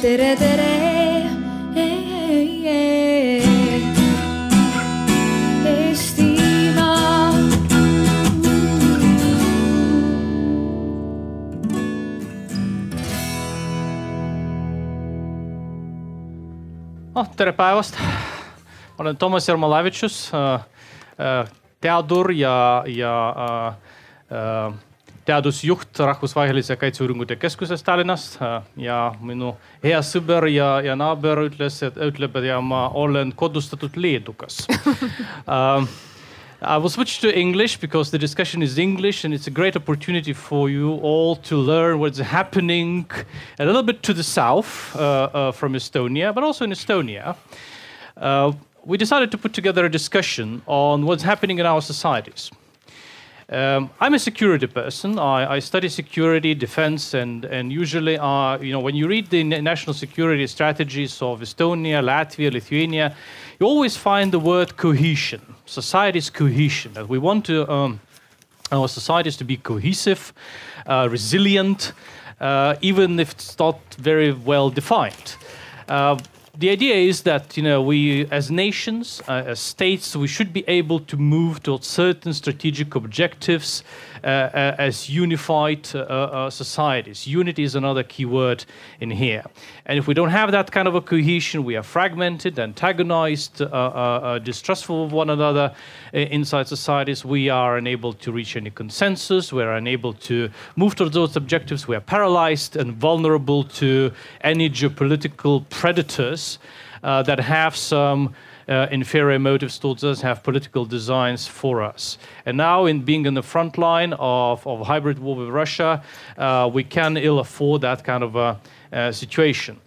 tere, tere. No, oh, tere päevast. olen Toomas Jarmalavičius, äh, äh, teadur ja, ja äh, äh, teadusjuht Rahvusvahelise Kaitseuuringute Keskuses Tallinnast äh, ja minu hea sõber ja, ja naaber ütles, et ütleb, et ja ma olen kodustatud leedukas uh, I will switch to English because the discussion is English and it's a great opportunity for you all to learn what's happening a little bit to the south uh, uh, from Estonia, but also in Estonia. Uh, we decided to put together a discussion on what's happening in our societies. Um, I'm a security person. I, I, study security, defense, and and usually, uh, you know, when you read the national security strategies of Estonia, Latvia, Lithuania, you always find the word cohesion, society's cohesion. That we want to um, our societies to be cohesive, uh, resilient, uh, even if it's not very well defined. Uh, the idea is that you know we as nations uh, as states we should be able to move towards certain strategic objectives as unified uh, uh, societies. Unity is another key word in here. And if we don't have that kind of a cohesion we are fragmented antagonized uh, distrustful of one another inside societies. We are unable to reach any consensus. We are unable to move towards those objectives. We are paralyzed and vulnerable to any geopolitical predators uh, that have some uh, inferior motives towards us, have political designs for us. And now, in being in the front line of, of hybrid war with Russia, uh, we can ill afford that kind of a, uh, situation.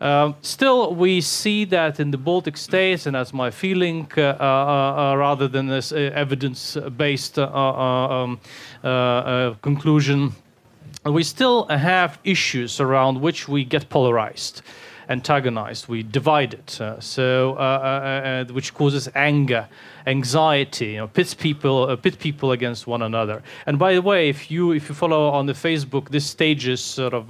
Uh, still, we see that in the Baltic states, and that's my feeling, uh, uh, rather than this evidence-based um, conclusion, we still have issues around which we get polarized antagonized, we divide it, uh, so uh, uh, uh, which causes anger, anxiety, you know, pits people, pit people against one another. And by the way, if you if you follow on the Facebook this stages sort of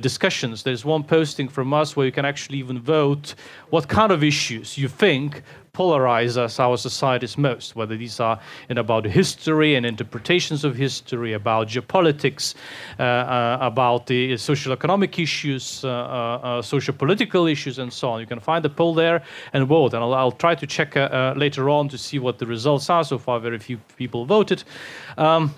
discussions, there's one posting from us where you can actually even vote what kind of issues you think polarize us, our societies most, whether these are in about history and interpretations of history, about geopolitics, uh, uh, about the social economic issues, uh, uh, uh social political issues, and so on. You can find the poll there and vote. And I'll, I'll try to check uh, later on to see what the results are. So far, very few people voted. Um,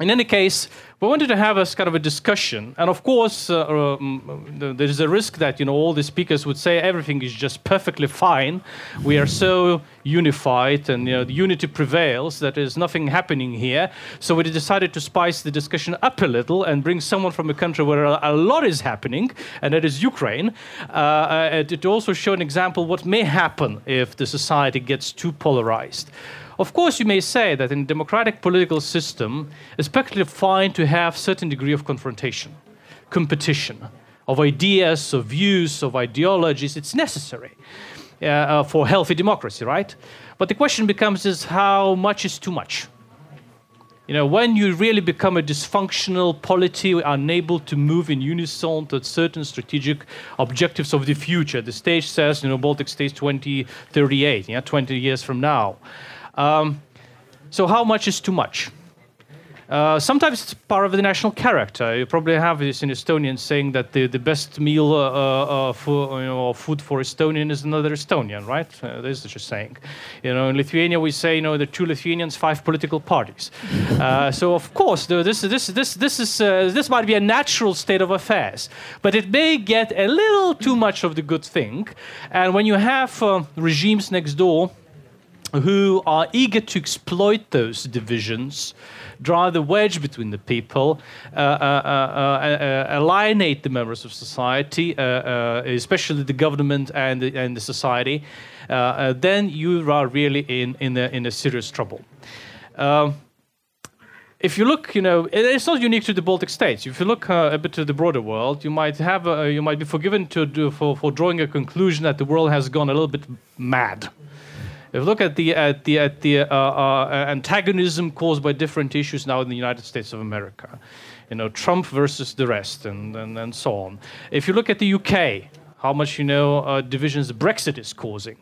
in any case, we wanted to have a kind of a discussion, and of course, uh, um, there is a risk that you know all the speakers would say everything is just perfectly fine. We are so unified, and you know, the unity prevails. That there's nothing happening here. So we decided to spice the discussion up a little and bring someone from a country where a, lot is happening, and that is Ukraine, uh, uh, to also show an example what may happen if the society gets too polarized. Of course, you may say that in a democratic political system, it's perfectly fine to have certain degree of confrontation, competition, of ideas, of views, of ideologies. It's necessary uh, uh, for healthy democracy, right? But the question becomes is how much is too much? You know, when you really become a dysfunctional polity, unable to move in unison to certain strategic objectives of the future, the stage says, you know, Baltic States 2038, yeah, 20 years from now. Um, so how much is too much? Uh, sometimes it's part of the national character. You probably have this in Estonian saying that the, the best meal uh, uh, for, you know, food for Estonian is another Estonian, right? Uh, this is just saying. You know, in Lithuania we say, you know, the two Lithuanians, five political parties. Uh, so of course, this this this this is uh, this might be a natural state of affairs, but it may get a little too much of the good thing. And when you have regimes next door who are eager to exploit those divisions, drive the wedge between the people, uh, uh, uh, alienate the members of society, especially the government and the, and the society, then you are really in, in, a, in a serious trouble. Um, if you look, you know, it's not unique to the Baltic states. If you look uh, a bit to the broader world, you might have, you might be forgiven to do, for, for drawing a conclusion that the world has gone a little bit mad. If you look at the at the at the uh, uh, antagonism caused by different issues now in the United States of America, you know, Trump versus the rest, and, and, and so on. If you look at the UK, how much you know uh, divisions Brexit is causing,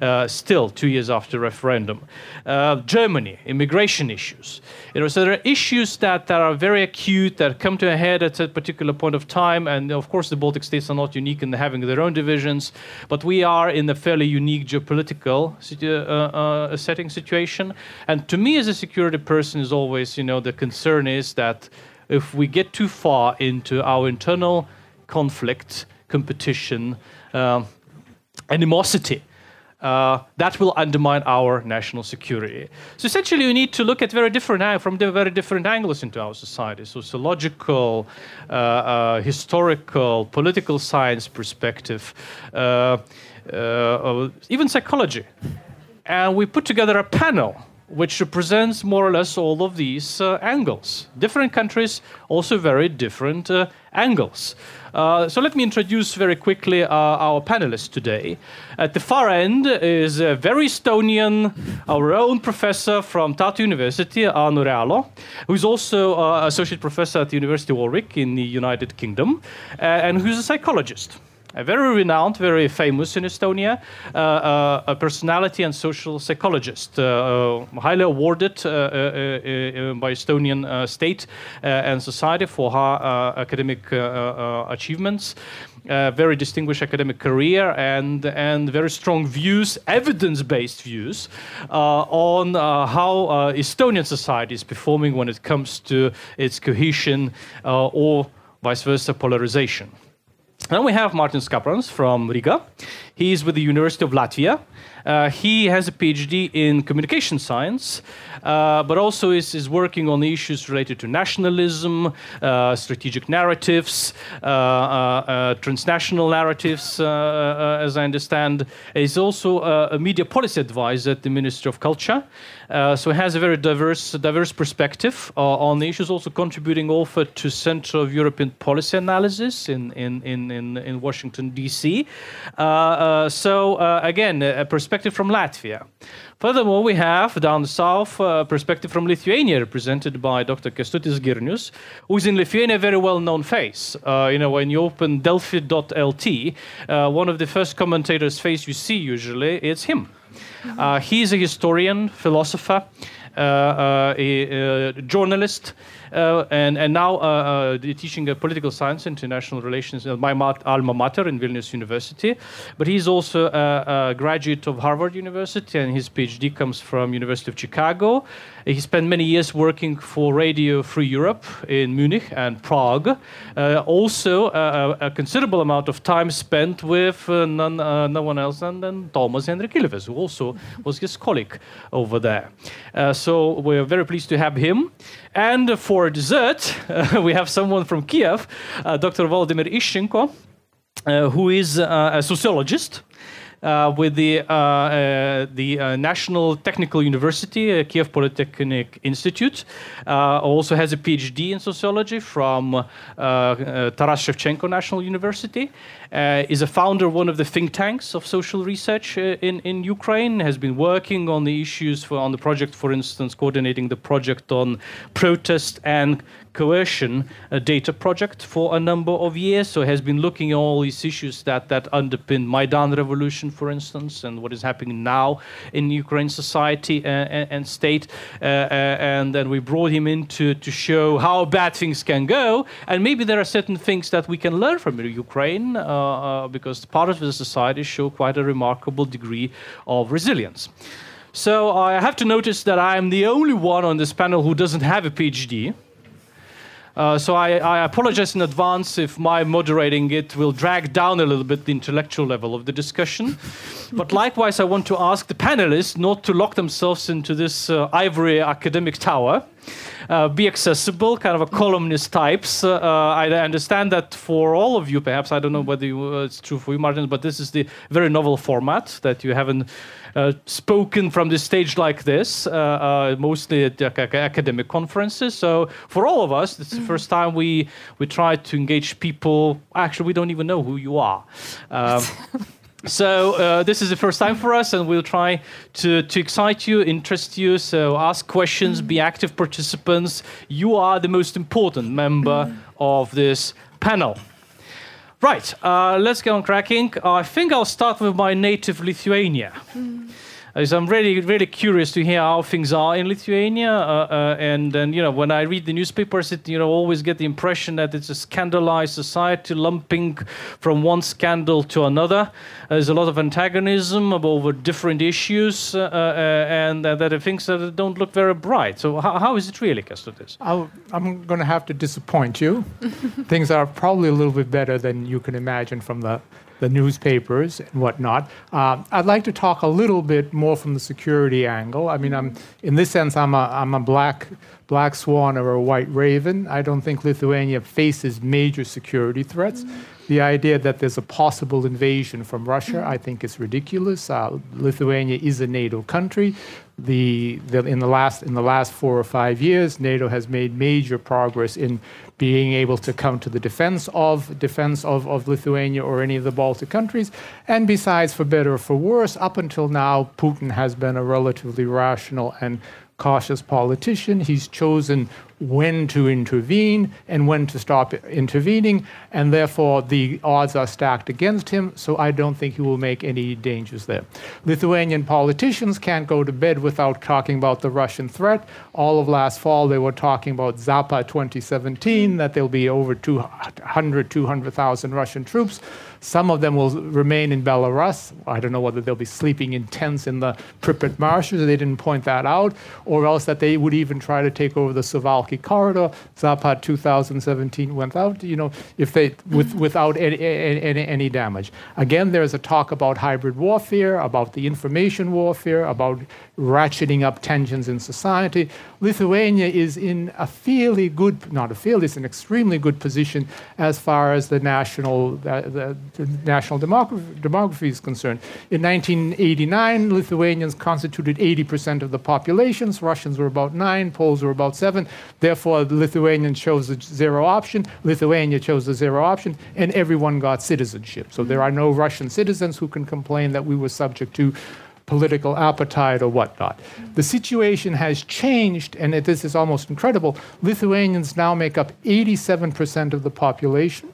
uh, still two years after referendum. Uh, Germany, immigration issues. You know, so there are issues that, that are very acute that come to a head at a particular point of time, and of course the Baltic states are not unique in having their own divisions, but we are in a fairly unique geopolitical uh, uh, setting situation. And to me, as a security person, is always you know the concern is that if we get too far into our internal conflict competition, uh, animosity. Uh, that will undermine our national security. So essentially, we need to look at very different from very different angles into our society: sociological, uh, uh, historical, political science perspective, uh, uh, even psychology. And we put together a panel which represents more or less all of these uh, angles. Different countries, also very different angles. Uh, so let me introduce very quickly uh, our panelists today. At the far end is a very Estonian, our own professor from Tartu University, Anu Realo, who's also uh, associate professor at the University of Warwick in the United Kingdom, uh, and who's a psychologist very renowned, very famous in Estonia, uh, uh, a personality and social psychologist, uh, highly awarded by Estonian state and society for her academic achievements. Uh, very distinguished academic career and and very strong views, evidence-based views uh, on uh, how Estonian society is performing when it comes to its cohesion or vice versa polarization. Then we have Martins Kaprans from Riga. He's with the University of Latvia. Uh, he has a PhD in communication science, uh, but also is, is working on issues related to nationalism, uh, strategic narratives, uh, uh, uh, transnational narratives, as I understand. He's also a media policy advisor at the Ministry of Culture. Uh, so he has a very diverse, diverse perspective uh, on the issues, also contributing also to Center of European Policy Analysis in, in, in, in, in Washington, D.C. Uh, so, again, a perspective from Latvia. Furthermore, we have down the south a perspective from Lithuania, represented by Dr. Kęstutis Girnius, who is in Lithuania a very well-known face. Uh, you know, when you open Delfi.lt, uh, one of the first commentators' face you see usually is him. Uh, he's a historian, philosopher, uh, uh, a, a, journalist, uh, and, and now uh, uh, teaching political science, international relations at my alma mater in Vilnius University. But he's also a, a, graduate of Harvard University, and his PhD comes from University of Chicago. He spent many years working for Radio Free Europe in Munich and Prague. Uh, also, uh, a considerable amount of time spent with uh, none, no one else than, than Toomas Hendrik Ilves, who also was his colleague over there. so we're very pleased to have him. And for dessert, uh, we have someone from Kiev, uh, Dr. Volodymyr Ishchenko, uh, who is a sociologist. Uh, with the, uh, uh, the uh, National Technical University, uh, Kiev Polytechnic Institute. Uh, also has a PhD in sociology from Taras Shevchenko National University. is a founder of one of the think tanks of social research in, in Ukraine. Has been working on the issues for, on the project, for instance, coordinating the project on protest and coercion data project for a number of years. So has been looking at all these issues that that underpin Maidan revolution, for instance, and what is happening now in Ukraine society uh, and, and, state. Uh, uh, and then we brought him in to, to show how bad things can go, and maybe there are certain things that we can learn from Ukraine because part of the society show quite a remarkable degree of resilience. So I have to notice that I am the only one on this panel who doesn't have a PhD. Uh, so I, I, apologize in advance if my moderating it will drag down a little bit the intellectual level of the discussion. but likewise, I want to ask the panelists not to lock themselves into this uh, ivory academic tower. Uh, be accessible, kind of a columnist types. Uh, I understand that for all of you, perhaps I don't know whether you, uh, it's true for you, Martin, but this is the very novel format that you haven't uh, spoken from the stage like this, uh, uh, mostly at academic conferences. So for all of us, it's the mm. first time we we try to engage people. Actually, we don't even know who you are. Um, So uh, this is the first time for us, and we'll try to, to excite you, interest you. So ask questions, be active participants. You are the most important member of this panel. Right, uh, let's get on cracking. I think I'll start with my native Lithuania. Mm. I'm really, really curious to hear how things are in Lithuania. Uh, uh, and then, you know, when I read the newspapers, it, you know, always get the impression that it's a scandalized society, lumping from one scandal to another. There's a lot of antagonism over different issues, uh, uh and that are things that don't look very bright. So, how, how is it really, Kęstutis? I'm going to have to disappoint you. things are probably a little bit better than you can imagine from the the newspapers and whatnot. Uh, I'd like to talk a little bit more from the security angle. I mean, I'm in this sense, I'm a I'm a black black swan or a white raven. I don't think Lithuania faces major security threats. Mm-hmm. The idea that there's a possible invasion from Russia, I think, is ridiculous. Uh, Lithuania is a NATO country. The, the, in the last in the last four or five years, NATO has made major progress in being able to come to the defense of defense of, of Lithuania or any of the Baltic countries. And besides, for better or for worse, up until now, Putin has been a relatively rational and cautious politician. He's chosen when to intervene and when to stop intervening, and therefore the odds are stacked against him, so I don't think he will make any dangers there. Lithuanian politicians can't go to bed without talking about the Russian threat. All of last fall, they were talking about Zapad 2017, that there'll be over 200, 200,000 Russian troops. Some of them will remain in Belarus. I don't know whether they'll be sleeping in tents in the Pripyat marshes. They didn't point that out, or else that they would even try to take over the Suwalki corridor. Zapad 2017 went out. You know, if they with, without any, any, any damage. Again, there's a talk about hybrid warfare, about the information warfare, about ratcheting up tensions in society. Lithuania is in a fairly good, not a fairly, it's an extremely good position as far as the national, the, the national demography, demography is concerned. In 1989, Lithuanians constituted 80% of the populations. Russians were about 9, Poles were about 7. Therefore, the Lithuanians chose the zero option, Lithuania chose the zero option, and everyone got citizenship. So there are no Russian citizens who can complain that we were subject to political appetite or whatnot. The situation has changed, and this is almost incredible. Lithuanians now make up 87% of the population.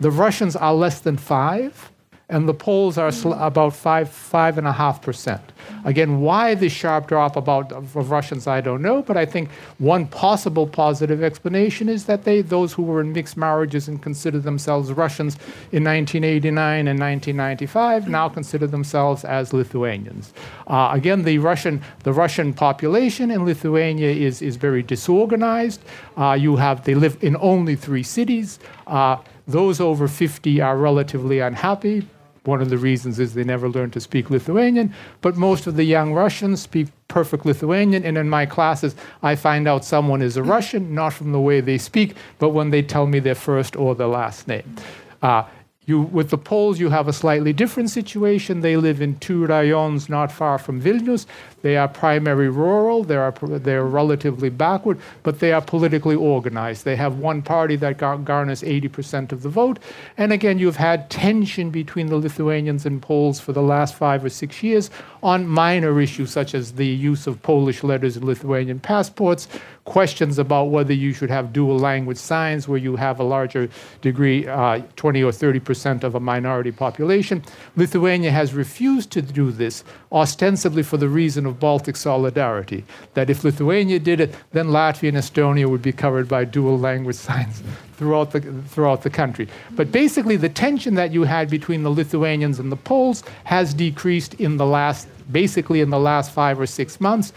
The Russians are less than five and the Poles are about five five and a half percent. Again, why the sharp drop about of Russians, I don't know, but I think one possible positive explanation is that they those who were in mixed marriages and considered themselves Russians in 1989 and 1995 now consider themselves as Lithuanians. Uh, again, the Russian the Russian population in Lithuania is is very disorganized. Uh, you have they live in only three cities. Uh, those over 50 are relatively unhappy one of the reasons is they never learned to speak Lithuanian, but most of the young Russians speak perfect Lithuanian. And in my classes, I find out someone is a Russian, not from the way they speak, but when they tell me their first or their last name. Uh, you, with the Poles, you have a slightly different situation. They live in two rayons not far from Vilnius. They are primary rural, they are, they are relatively backward, but they are politically organized. They have one party that gar- garners 80% of the vote. And again, you've had tension between the Lithuanians and Poles for the last five or six years on minor issues such as the use of Polish letters in Lithuanian passports, questions about whether you should have dual language signs where you have a larger degree, uh, 20 or 30% of a minority population. Lithuania has refused to do this, ostensibly for the reason of Baltic solidarity, that if Lithuania did it, then Latvia and Estonia would be covered by dual language signs throughout the, throughout the country. But basically, the tension that you had between the Lithuanians and the Poles has decreased in the last, basically in the last five or six months.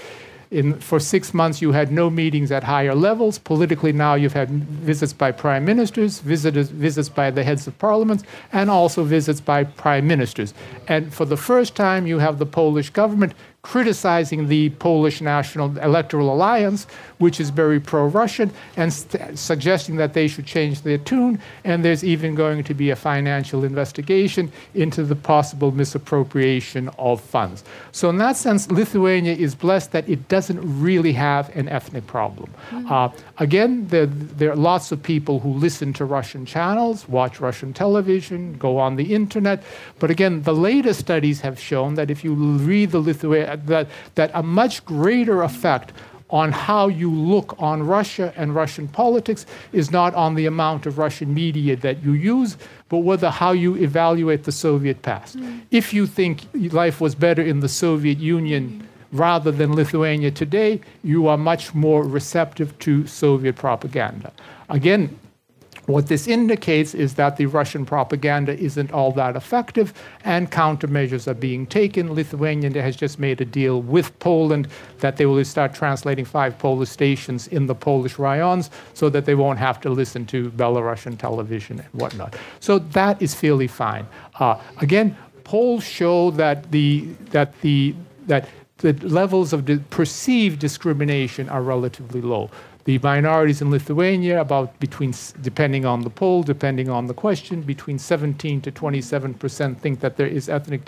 In, for six months, you had no meetings at higher levels. Politically, now you've had visits by prime ministers, visitors, visits by the heads of parliaments, and also visits by prime ministers. And for the first time, you have the Polish government criticizing the Polish National Electoral Alliance, which is very pro Russian, and st- suggesting that they should change their tune. And there's even going to be a financial investigation into the possible misappropriation of funds. So, in that sense, Lithuania is blessed that it doesn't really have an ethnic problem. Mm-hmm. Uh, again, there, there are lots of people who listen to Russian channels, watch Russian television, go on the internet. But again, the latest studies have shown that if you read the Lithuania, that, that a much greater effect on how you look on Russia and Russian politics is not on the amount of Russian media that you use, but whether how you evaluate the Soviet past. Mm. If you think life was better in the Soviet Union rather than Lithuania today, you are much more receptive to Soviet propaganda. Again, what this indicates is that the Russian propaganda isn't all that effective and countermeasures are being taken. Lithuania has just made a deal with Poland that they will start translating five Polish stations in the Polish rayons so that they won't have to listen to Belarusian television and whatnot. So that is fairly fine. Uh, again, polls show that the, that the, that the levels of perceived discrimination are relatively low. The minorities in Lithuania, about between, depending on the poll, depending on the question, between 17 to 27 percent think that there is ethnic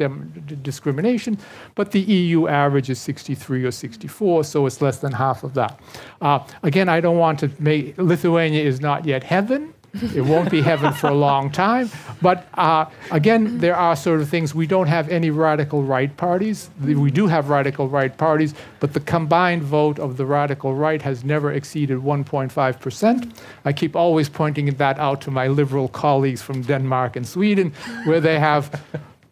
discrimination, but the EU average is 63 or 64, so it's less than half of that. Uh, again, I don't want to make Lithuania is not yet heaven. It won't be heaven for a long time. But uh, again, there are sort of things. We don't have any radical right parties. We do have radical right parties, but the combined vote of the radical right has never exceeded 1.5%. I keep always pointing that out to my liberal colleagues from Denmark and Sweden, where they have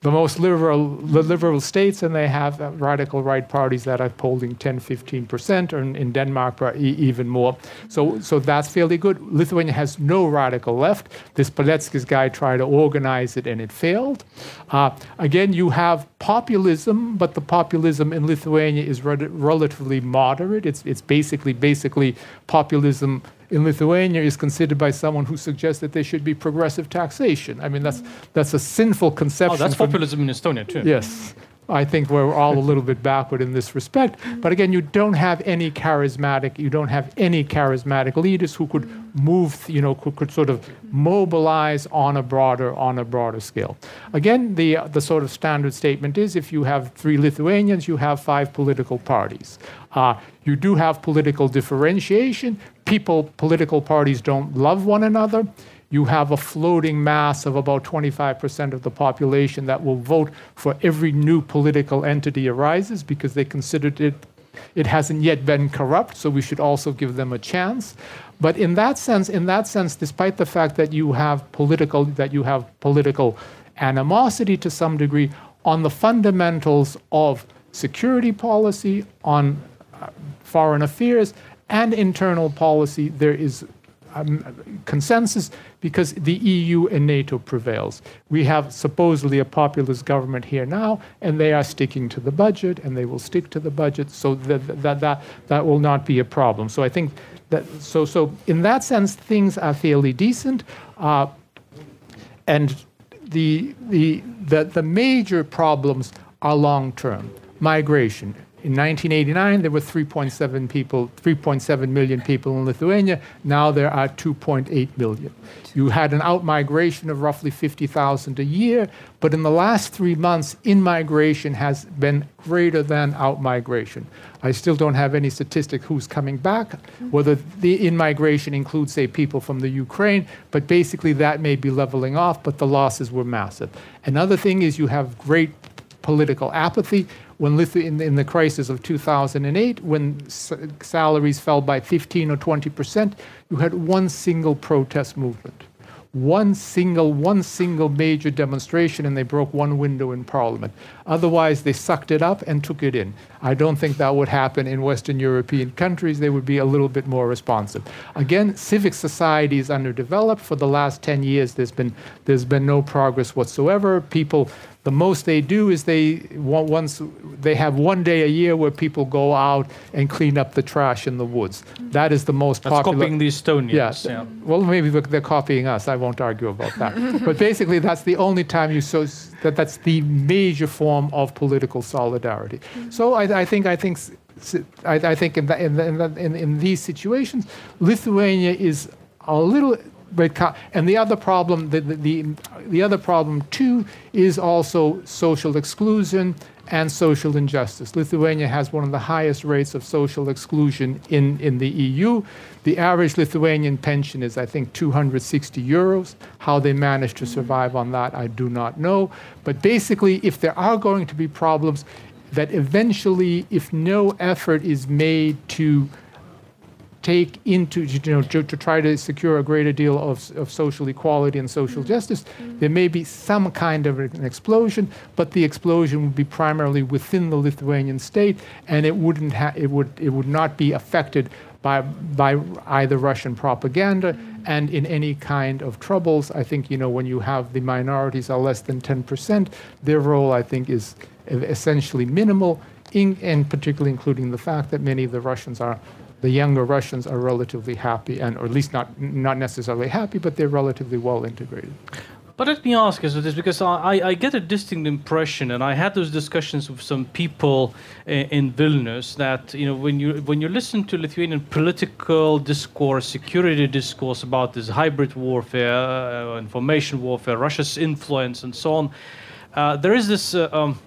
the most liberal, liberal states, and they have radical right parties that are polling 10, 15 percent, in, in Denmark even more. So, so that's fairly good. Lithuania has no radical left. This Paleckis guy tried to organize it, and it failed. Uh, again, you have populism, but the populism in Lithuania is re- relatively moderate. It's, it's basically basically populism in Lithuania is considered by someone who suggests that there should be progressive taxation. I mean, that's, that's a sinful conception. Oh, that's populism in Estonia, too. Yes. I think we're all a little bit backward in this respect. But again, you don't have any charismatic, you don't have any charismatic leaders who could move, you know, could, could sort of mobilize on a broader on a broader scale. Again, the the sort of standard statement is if you have three Lithuanians, you have five political parties. Uh, you do have political differentiation. People, political parties don't love one another you have a floating mass of about 25% of the population that will vote for every new political entity arises because they considered it it hasn't yet been corrupt, so we should also give them a chance. But in that sense, in that sense, despite the fact that you have political that you have political animosity to some degree on the fundamentals of security policy, on uh, foreign affairs, and internal policy, there is um, consensus because the EU and NATO prevails. We have supposedly a populist government here now, and they are sticking to the budget, and they will stick to the budget, so that that that, that will not be a problem. So I think that so so in that sense things are fairly decent, uh, and the the the the major problems are long term migration in 1989, there were 3.7 people, 3.7 million people in Lithuania. Now there are 2.8 million. You had an outmigration of roughly 50,000 a year, but in the last three months, in-migration has been greater than outmigration. I still don't have any statistic who's coming back, whether the in-migration includes, say, people from the Ukraine, but basically that may be leveling off, but the losses were massive. Another thing is you have great political apathy when in, in the crisis of 2008, when salaries fell by 15 or 20 percent, you had one single protest movement, one single, one single major demonstration, and they broke one window in Parliament. Otherwise, they sucked it up and took it in. I don't think that would happen in Western European countries. They would be a little bit more responsive. Again, civic society is underdeveloped. For the last 10 years, there's been there's been no progress whatsoever. People The most they do is they once they have one day a year where people go out and clean up the trash in the woods. That is the most That's popular. copying the Estonians. Yes. Yeah. Well, maybe they're they're copying us. I won't argue about that. but basically, that's the only time you so that that's the major form of political solidarity. Mm. So I, I think I think s- s- I, I think in, the, in, the, in, the, in, in these situations, Lithuania is a little Co- and the other problem, the, the, the, the other problem too, is also social exclusion and social injustice. Lithuania has one of the highest rates of social exclusion in, in the EU. The average Lithuanian pension is, I think, 260 euros. How they manage to survive on that, I do not know. But basically, if there are going to be problems, that eventually, if no effort is made to take into, you know, to, to try to secure a greater deal of, of social equality and social mm. justice, mm. there may be some kind of an explosion, but the explosion would be primarily within the Lithuanian state, and it wouldn't ha- it would it would not be affected by by either Russian propaganda mm. and in any kind of troubles. I think you know when you have the minorities are less than 10%, their role I think is essentially minimal, in, and particularly including the fact that many of the Russians are the younger Russians are relatively happy, and or at least not not necessarily happy, but they're relatively well integrated. But let me ask you this because I, I get a distinct impression, and I had those discussions with some people in, in Vilnius that you know when you when you listen to Lithuanian political discourse, security discourse about this hybrid warfare, uh, information warfare, Russia's influence, and so on, uh, there is this. Uh, um,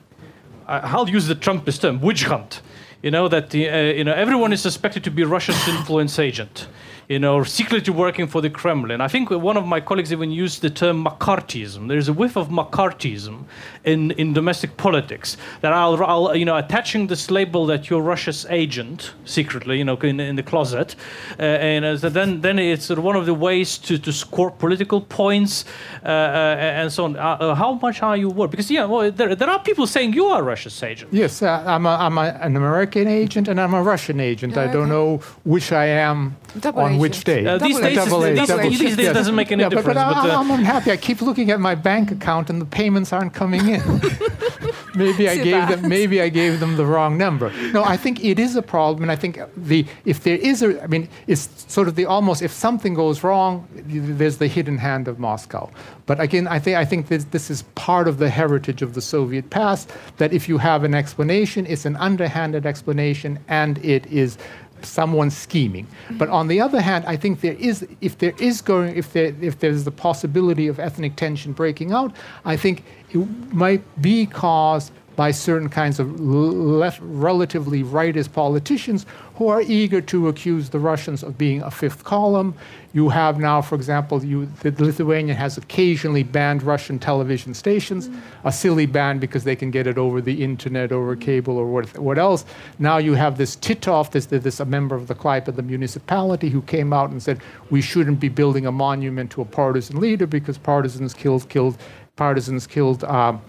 I'll use the Trumpist term, witch hunt. You know that the, uh, you know everyone is suspected to be Russia's influence agent. You know, secretly working for the Kremlin. I think one of my colleagues even used the term McCarthyism. There's a whiff of McCarthyism in, in domestic politics. That I'll, I'll, you know, attaching this label that you're Russia's agent secretly, you know, in, in the closet, uh, and uh, so then then it's sort of one of the ways to, to score political points uh, uh, and so on. Uh, uh, how much are you worth? Because yeah, well, there, there are people saying you are Russia's agent. Yes, uh, I'm, a, I'm a, an American agent and I'm a Russian agent. I don't know which I am Double on agent. which day. Uh, these Double days, agent. Double it's- A, these, double- these days yes. doesn't make any yeah, difference. But, But, but I, uh, I'm unhappy. I keep looking at my bank account and the payments aren't coming in. maybe I gave them. Maybe I gave them the wrong number. No, I think it is a problem, and I think the if there is a, I mean, it's sort of the almost if something goes wrong, there's the hidden hand of Moscow. But again, I think I think this this is part of the heritage of the Soviet past. That if you have an explanation, it's an underhanded explanation, and it is someone scheming. But on the other hand, I think there is, if there is going, if there, if there's the possibility of ethnic tension breaking out, I think it might be caused by certain kinds of left, relatively rightist politicians who are eager to accuse the Russians of being a fifth column. You have now, for example, you, the Lithuania has occasionally banned Russian television stations, a silly ban because they can get it over the internet, over cable, or what, what else. Now you have this Titov, this, this a member of the Klaipeda municipality, who came out and said we shouldn't be building a monument to a partisan leader because partisans killed, killed, partisans killed. Um,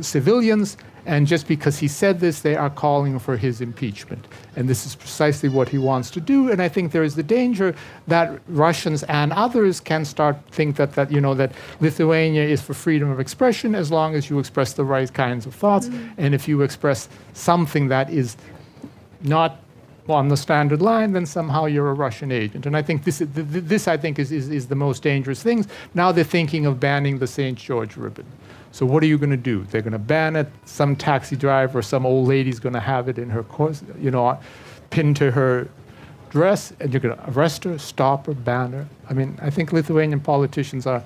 civilians, and just because he said this, they are calling for his impeachment. And this is precisely what he wants to do. And I think there is the danger that Russians and others can start think that, that you know that Lithuania is for freedom of expression as long as you express the right kinds of thoughts. Mm. And if you express something that is not on the standard line, then somehow you're a Russian agent. And I think this, is- th- th- this I think, is, is, is the most dangerous thing. Now they're thinking of banning the St. George ribbon. So what are you going to do? They're going to ban it. Some taxi driver, or some old lady's going to have it in her, course, you know, pinned to her dress, and you're going to arrest her, stop her, ban her. I mean, I think Lithuanian politicians are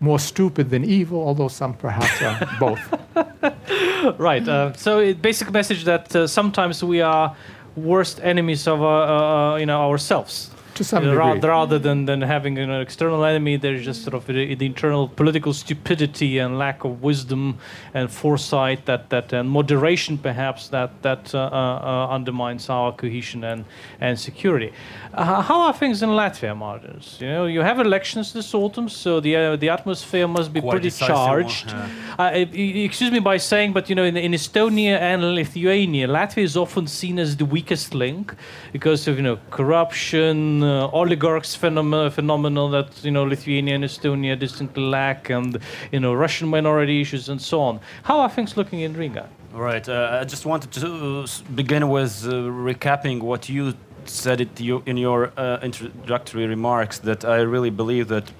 more stupid than evil, although some perhaps are both. right. Uh, so, basic message that uh, sometimes we are worst enemies of uh, uh, you know ourselves. To some You know, ra- degree. rather than, than having an external enemy, there's just sort of the, the internal political stupidity and lack of wisdom and foresight that, that and moderation perhaps that that uh, uh, undermines our cohesion and, and security. Uh, how are things in Latvia, Martins? You know, you have elections this autumn, so the uh, the atmosphere must be Quite pretty decisive one, charged. yeah. Uh, e- excuse me by saying, but you know, in, in Estonia and Lithuania, Latvia is often seen as the weakest link because of you know corruption, uh, oligarchs phenom- phenomenon that you know Lithuania and Estonia distantly lack, and you know Russian minority issues and so on. How are things looking in Riga? Right. Uh, I just wanted to begin with uh, recapping what you said it you, in your uh, introductory remarks that I really believe that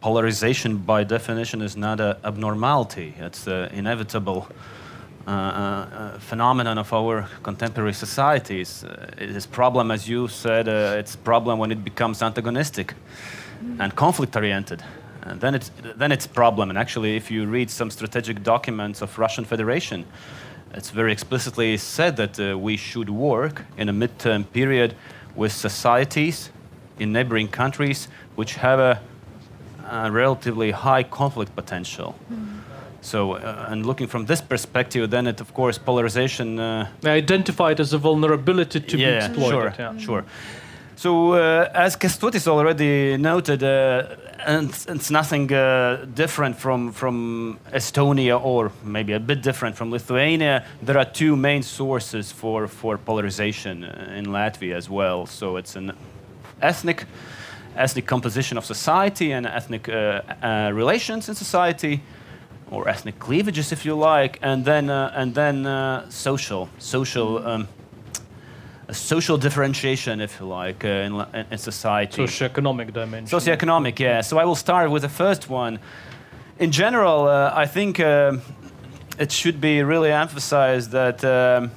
polarization by definition is not an abnormality. It's inevitable uh, uh, uh, phenomenon of our contemporary societies. Uh, it is problem, as you said, uh, it's problem when it becomes antagonistic and conflict-oriented. And then it's then it's problem. And actually, if you read some strategic documents of Russian Federation, it's very explicitly said that uh, we should work in a midterm period with societies in neighboring countries which have a, a relatively high conflict potential. So, uh, and looking from this perspective, then it, of course, polarization. Uh, Identified as a vulnerability to be exploited. sure, yeah. sure. So, uh, as Kestutis already noted, uh, and it's nothing uh, different from, from Estonia or maybe a bit different from Lithuania. There are two main sources for, for polarization uh, in Latvia as well. So, it's an ethnic, ethnic composition of society and ethnic uh, uh, relations in society. Or ethnic cleavages, if you like, and then uh, and then uh, social, social um, a social differentiation, if you like, uh, in, in society. Socioeconomic dimension. Socioeconomic, yeah. So I will start with the first one. In general, uh, I think um it should be really emphasized that, um,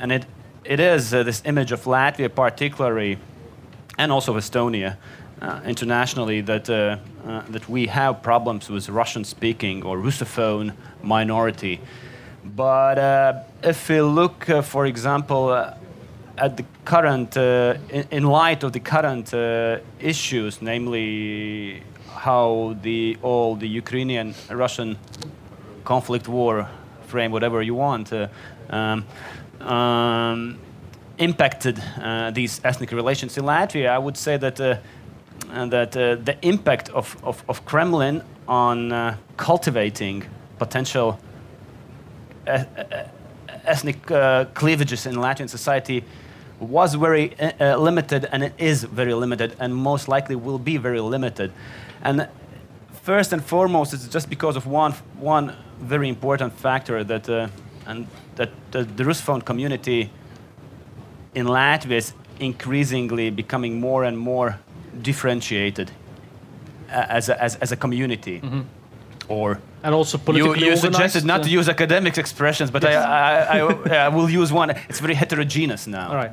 and it it is uh, this image of Latvia particularly, and also of Estonia. Uh, internationally, that uh, uh, that we have problems with Russian-speaking or Russophone minority, but uh, if we look, uh, for example, uh, at the current, in, in light of the current issues, namely how the all the Ukrainian-Russian conflict war frame, whatever you want, um, um, impacted these ethnic relations in Latvia, I would say that that uh, the impact of, of, of Kremlin on uh, cultivating potential ethnic uh, cleavages in Latvian society was very uh, uh, limited and it is very limited and most likely will be very limited. And first and foremost, it's just because of one, one very important factor that, uh, and that, the Russophone community in Latvia is increasingly becoming more and more differentiated uh, as a, as, as a community. Or and also you, politically you suggested not uh, to use academic expressions, but I, I, I, I will use one. It's very heterogeneous now. All right.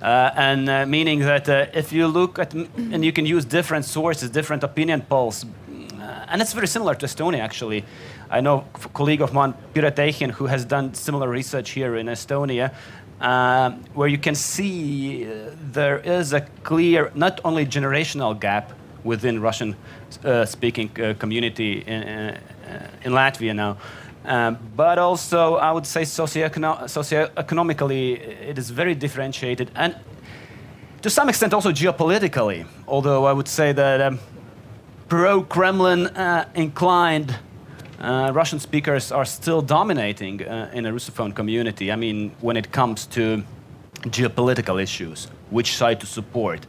Uh, and uh, meaning that uh, if you look at, and you can use different sources, different opinion polls, uh, and it's very similar to Estonia actually. I know a colleague of mine, Piret Ehin, who has done similar research here in Estonia, um, where you can see uh, there is a clear, not only generational gap within Russian uh, speaking uh, community in, uh, in Latvia now. Um, but also, I would say socioecono- socioeconomically, it is very differentiated, and to some extent also geopolitically. Although I would say that um, pro-Kremlin uh, inclined uh, Russian speakers are still dominating uh, in a Russophone community. I mean, when it comes to geopolitical issues, which side to support.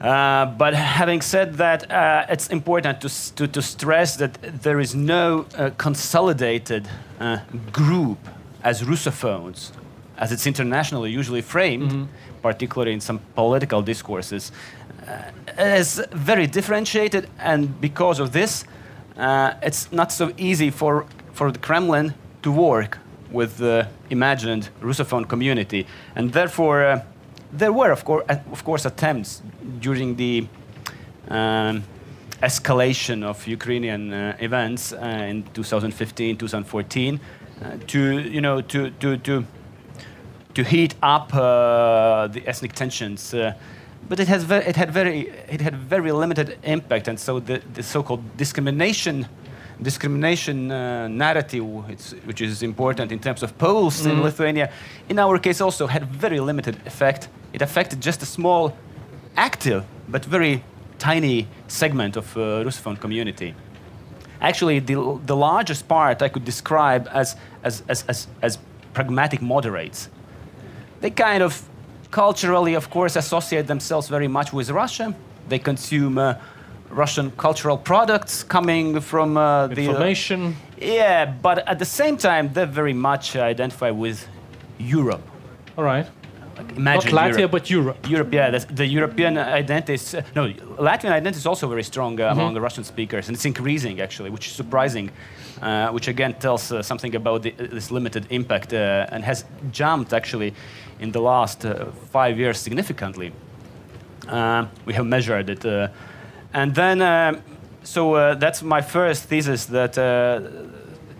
Uh, but having said that, uh, it's important to, to, to stress that there is no uh, consolidated uh, group as Russophones, as it's internationally usually framed, particularly in some political discourses, uh, is very differentiated, and because of this, uh, it's not so easy for, for the Kremlin to work with the imagined Russophone community, and therefore uh, there were, of course, of course, attempts during the um, escalation of Ukrainian uh, events uh, in 2015, 2014, uh, to you know to to to to heat up uh, the ethnic tensions. But it has ve- it had very it had very limited impact, and so the, the so-called discrimination discrimination uh, narrative, it's, which is important in terms of polls in Lithuania, in our case also had very limited effect. It affected just a small, active but very tiny segment of uh, Russophone community. Actually, the, the largest part I could describe as, as, as, as, as pragmatic moderates. They kind of culturally, of course, associate themselves very much with Russia. They consume uh, Russian cultural products coming from uh, the Information. yeah, but at the same time, they very much identify with Europe. All right. Like, Not Latvia, Europe. but Europe. Europe, yeah, the European identity is uh, no Latvian identity is also very strong uh, among the Russian speakers, and it's increasing actually, which is surprising, uh, which again tells uh, something about the, this limited impact uh, and has jumped actually in the last uh, five years significantly. Uh, we have measured it, uh, and then so that's my first thesis that.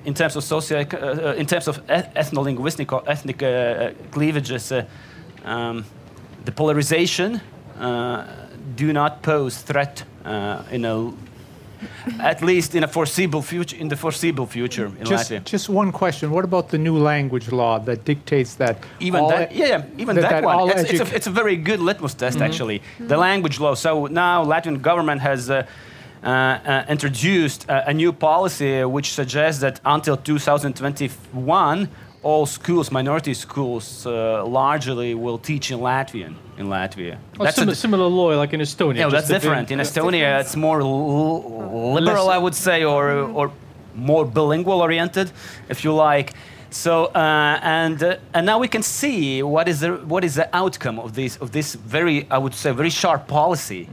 In terms of socio, uh, in terms of eth- ethno-linguistic or ethnic uh, cleavages, uh, um, the polarization do not pose threat in a at least in a foreseeable future in the foreseeable future in Just, Latvia. just one question. What about the new language law that dictates that Even that, yeah, yeah, even that- that, that one. It's, it's, a, it's a very good litmus test, actually. The language law. So now Latvian government has uh, uh, uh, introduced a, a new policy which suggests that until 2021, all schools, minority schools, uh, largely will teach in Latvian in Latvia. Oh, That's a sim- di- similar law like in Estonia. yeah, just that's different. In yeah. Estonia, it's more l- liberal, Less- I would say, or or more bilingual oriented, if you like. So uh, and uh, and now we can see what is the what is the outcome of this of this very I would say very sharp policy.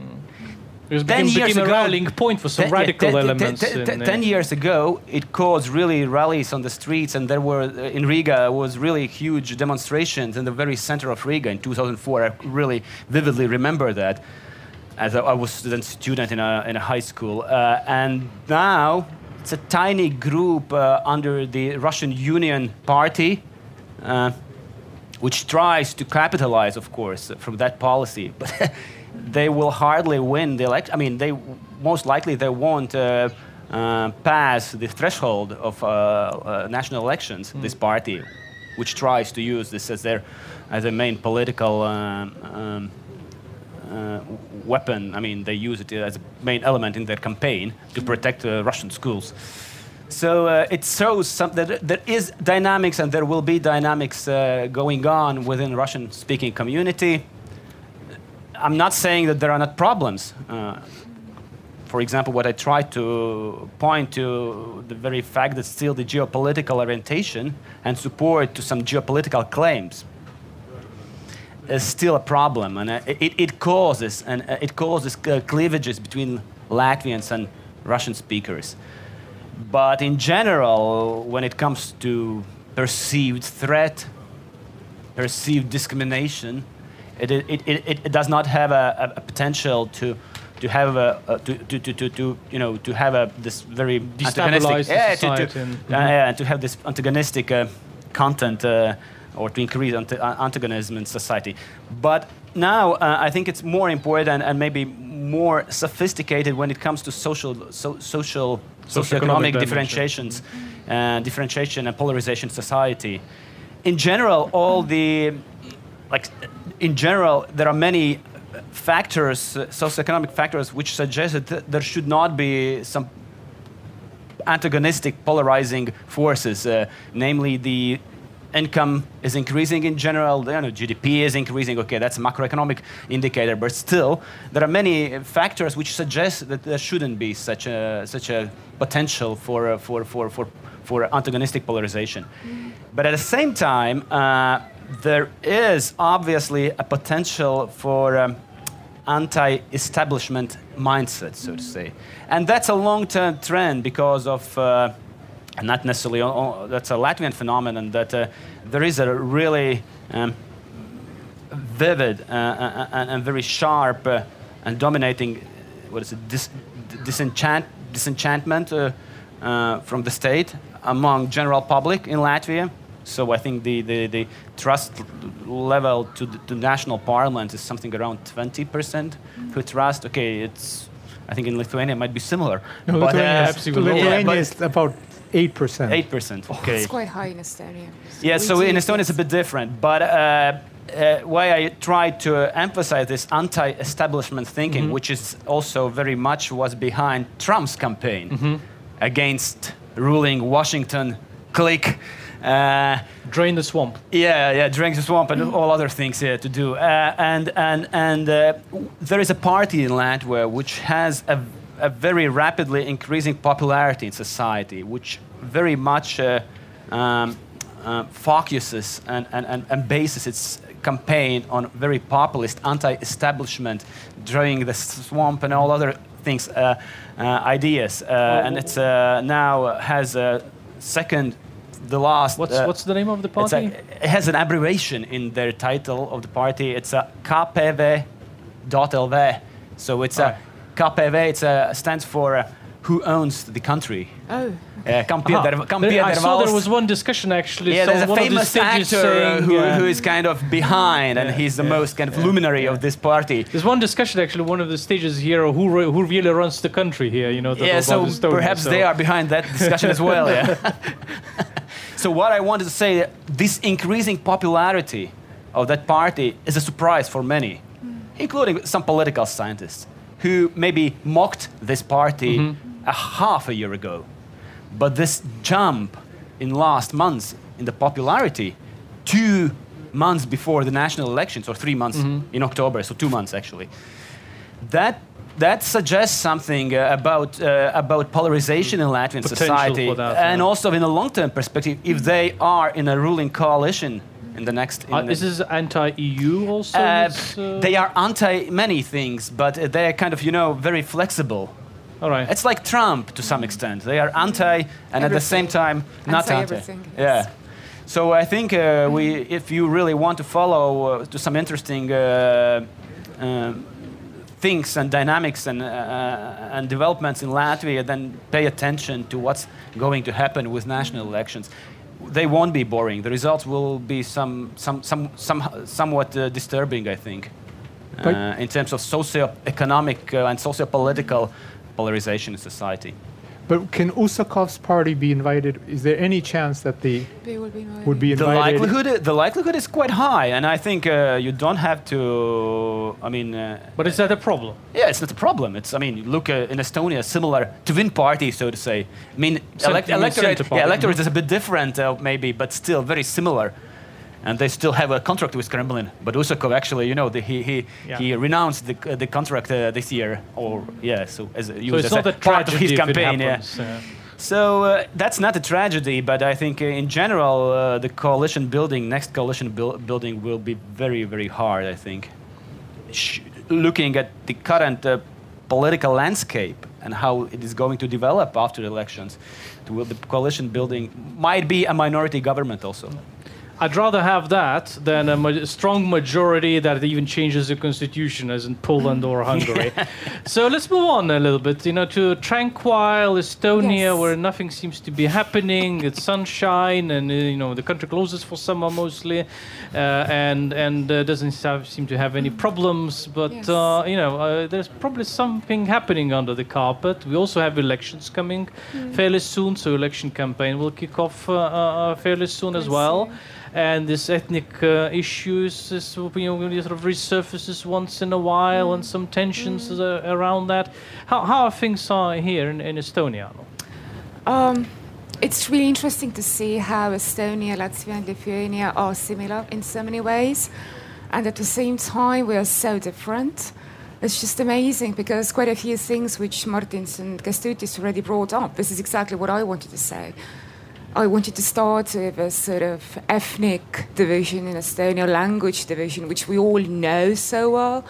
It 10 became, years became a ago- rallying point for some Ten- radical ten- ten- elements. ten- ten- uh, ten years ago, it caused really rallies on the streets, and there were uh, in Riga was really huge demonstrations in the very center of Riga in 2004. I really vividly remember that, as I, I was then student in a in a high school, uh, and now it's a tiny group uh, under the Russian Union Party. Uh, which tries to capitalize, of course, from that policy. But they will hardly win the election. I mean, they most likely they won't uh, uh, pass the threshold of uh, uh, national elections. This party, which tries to use this as their as a main political. Um, um, uh, weapon. I mean, they use it as a main element in their campaign to protect uh, Russian schools. So uh, it shows some, that there is dynamics and there will be dynamics uh, going on within Russian-speaking community. I'm not saying that there are not problems. Uh, for example, what I try to point to the very fact that still the geopolitical orientation and support to some geopolitical claims is still a problem, and uh, it, it causes and uh, it causes uh, cleavages between Latvians and Russian speakers. But in general, when it comes to perceived threat, perceived discrimination, it, it, it, it, it does not have a, a, potential to to have a, a to, to, to, to, to you know to have a this very antagonistic yeah, to, to, and- uh, yeah, and to have this antagonistic uh, content uh, or to increase ant- uh, antagonism in society. But now uh, I think it's more important and maybe more sophisticated when it comes to social so, social Socioeconomic differentiations, uh, differentiation and polarization society. In general, all the like in general there are many factors, uh, socioeconomic factors, which suggest that there should not be some antagonistic polarizing forces, uh, namely the income is increasing in general, you know, GDP is increasing, okay, that's a macroeconomic indicator, but still, there are many factors which suggest that there shouldn't be such a, such a potential for, uh, for, for, for, for antagonistic polarization. But at the same time, uh, there is obviously a potential for um, anti-establishment mindset, so to say, and that's a long-term trend because of uh, not necessarily o- that's a Latvian phenomenon that uh, there is a really um, vivid uh, uh, and, and very sharp uh, and dominating what is it dis- disenchant disenchantment uh, uh, from the state among general public in Latvia. So I think the, the, the trust level to the to national parliament is something around 20% who trust. Okay, it's I think in Lithuania it might be similar. No, but, Lithuania, uh, absolutely. yeah, Lithuania but is about 8%. Eight percent. Okay. It's quite high in Estonia. Yeah, so in We Estonia it's a bit different. But uh, uh, why I try to emphasize this anti-establishment thinking, which is also very much was behind Trump's campaign against ruling Washington clique Uh, Drain the swamp. yeah, yeah, drain the swamp and all other things uh, to do. Uh, and and and uh, w- there is a party in Latvia which has a, a very rapidly increasing popularity in society, which very much uh, um, uh, focuses and, and, and, and bases its campaign on very populist anti-establishment, drawing the swamp and all other things, uh, uh, ideas. Uh, and it's uh, now has a second, the last. What's uh, what's the name of the it's a- party? it has an abbreviation in their title of the party. It's a KPV.LV. So it's a KPV. It's a, stands for uh, who owns the country. Oh, Uh, kam Aha. pieder, kam There- I pieder saw there was one discussion actually. yeah, so there's a one of the famous actor saying, who, uh, who is kind of behind, and Yeah, he's the yeah, most kind of yeah, luminary yeah. of this party. There's one discussion actually. One of the stages here, who re- who really runs the country here? You know. the- yeah, so Estonia, perhaps so- they are behind that discussion as well. Yeah. so what I wanted to say, this increasing popularity of that party is a surprise for many, including some political scientists who maybe mocked this party a half a year ago. But this jump in last months in the popularity, two months before the national elections, or three months in October, so two months actually, that that suggests something uh, about uh, about polarization in Latvian Potential society, that, and yeah. also in a long-term perspective, if they are in a ruling coalition in the next. in Uh, the- is this anti-EU also? uh, this, uh, they are anti many things, but uh, they are kind of you know very flexible. all right. It's like Trump to some extent. They are anti, and at the same time not anti. Anti-everything, yes. Yeah. So I think uh, we, if you really want to follow uh, to some interesting uh, um things and dynamics and uh, and developments in Latvia, then pay attention to what's going to happen with national elections. They won't be boring. The results will be some, some, some, some somewhat uh, disturbing, I think, uh, in terms of socio-economic uh, and socio-political polarization in society. But can Usakov's party be invited? Is there any chance that the they will be invited. would be The invited? likelihood, the likelihood is quite high, and I think uh, you don't have to. I mean, uh, But is that a problem? yeah, it's not a problem. It's, I mean, look uh, in Estonia, similar to win party, so to say. I mean, elect- you mean electorate, centre party, yeah, electorate is a bit different, uh, maybe, but still very similar. And they still have a contract with Kremlin. But Usakov actually, you know, the, he he, Yeah. he renounced the, the contract uh, this year, or yeah, so as a, So used it's not a a part of his campaign. yeah. uh, So uh, that's not a tragedy, but I think uh, in general, uh, the coalition building, next coalition buil- building, will be very, very hard. I think, Sh- looking at the current uh, political landscape and how it is going to develop after the elections, will- the coalition building might be a minority government also. I'd rather have that than a ma- strong majority that even changes the constitution, as in Poland or Hungary. so let's move on a little bit, you know, to tranquil Estonia, Yes. where nothing seems to be happening. It's sunshine, and uh, you know the country closes for summer mostly, uh, and and uh, doesn't have, seem to have any problems. But Yes. uh, you know, uh, there's probably something happening under the carpet. We also have elections coming fairly soon, so election campaign will kick off uh, uh, fairly soon as well. see. And this ethnic uh, issues, is, you know, sort of resurfaces once in a while, and some tensions uh, around that. How, how are things are here in, in Estonia? Um, it's really interesting to see how Estonia, Latvia, and Lithuania are similar in so many ways, and at the same time we are so different. It's just amazing because quite a few things which Martins and Kęstutis already brought up. This is exactly what I wanted to say. I wanted to start with a sort of ethnic division in Estonia, language division, which we all know so well,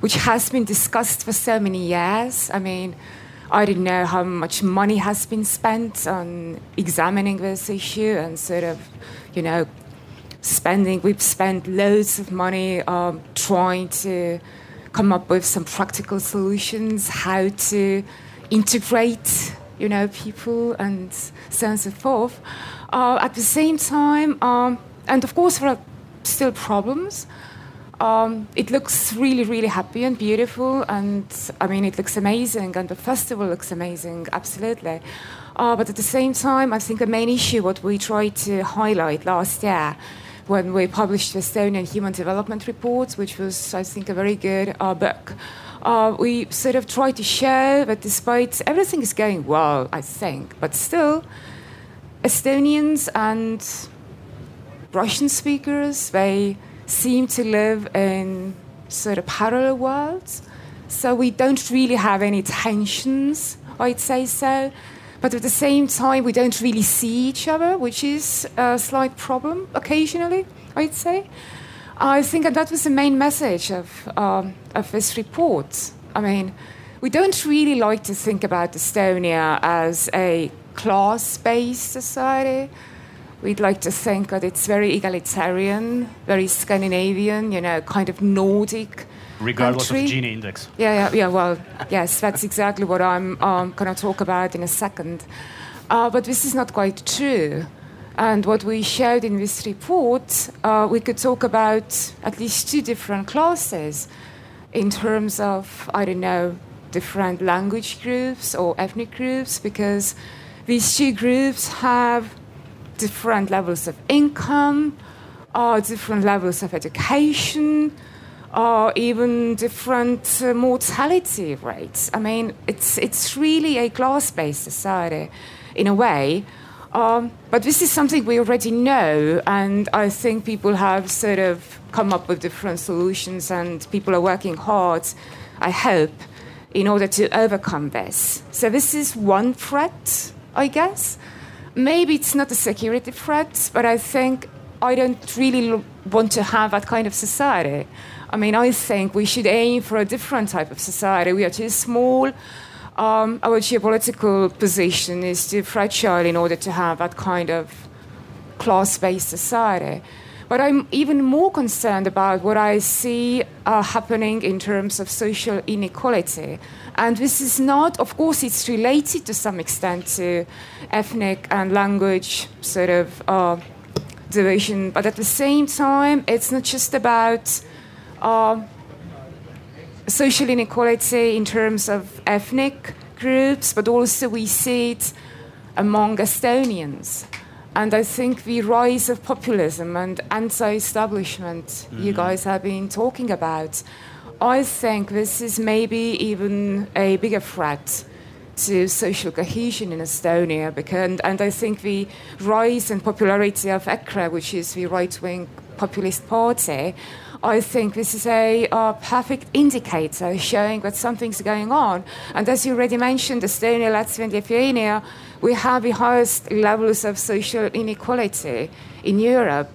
which has been discussed for so many years. I mean, I don't know how much money has been spent on examining this issue and sort of, you know, spending. We've spent loads of money um, trying to come up with some practical solutions, how to integrate, you know, people and so on and so forth. Uh, at the same time, um, and of course, there are still problems. Um, it looks really, really happy and beautiful, and I mean, it looks amazing, and the festival looks amazing, absolutely. Uh, but at the same time, I think the main issue, what we tried to highlight last year when we published the Estonian Human Development Report, which was, I think, a very good uh, book, uh, we sort of try to show that despite everything is going well, I think, but still, Estonians and Russian speakers, they seem to live in sort of parallel worlds. So we don't really have any tensions, I'd say so. But at the same time, we don't really see each other, which is a slight problem occasionally, I'd say. I think that, that was the main message of, um, of this report. I mean, we don't really like to think about Estonia as a class based society. We'd like to think that it's very egalitarian, very Scandinavian, you know, kind of Nordic. Regardless country. of Gini index. Yeah, yeah, yeah. Well, yes, that's exactly what I'm um, going to talk about in a second. Uh, but this is not quite true. And what we showed in this report, uh, we could talk about at least two different classes in terms of, I don't know, different language groups or ethnic groups, because these two groups have different levels of income, uh, different levels of education, or even different uh, mortality rates. I mean, it's, it's really a class based society in a way. Um, but this is something we already know, and I think people have sort of come up with different solutions, and people are working hard, I hope, in order to overcome this. So, this is one threat, I guess. Maybe it's not a security threat, but I think I don't really want to have that kind of society. I mean, I think we should aim for a different type of society. We are too small. Um, our geopolitical position is too fragile in order to have that kind of class based society. But I'm even more concerned about what I see uh, happening in terms of social inequality. And this is not, of course, it's related to some extent to ethnic and language sort of uh, division, but at the same time, it's not just about uh, social inequality in terms of ethnic groups, but also we see it among Estonians. And I think the rise of populism and anti establishment you mm. guys have been talking about, I think this is maybe even a bigger threat to social cohesion in Estonia. Because, and, and I think the rise in popularity of EKRE, which is the right wing populist party, I think this is a uh, perfect indicator showing that something's going on. And as you already mentioned, Estonia, Latvia, and Lithuania, we have the highest levels of social inequality in Europe.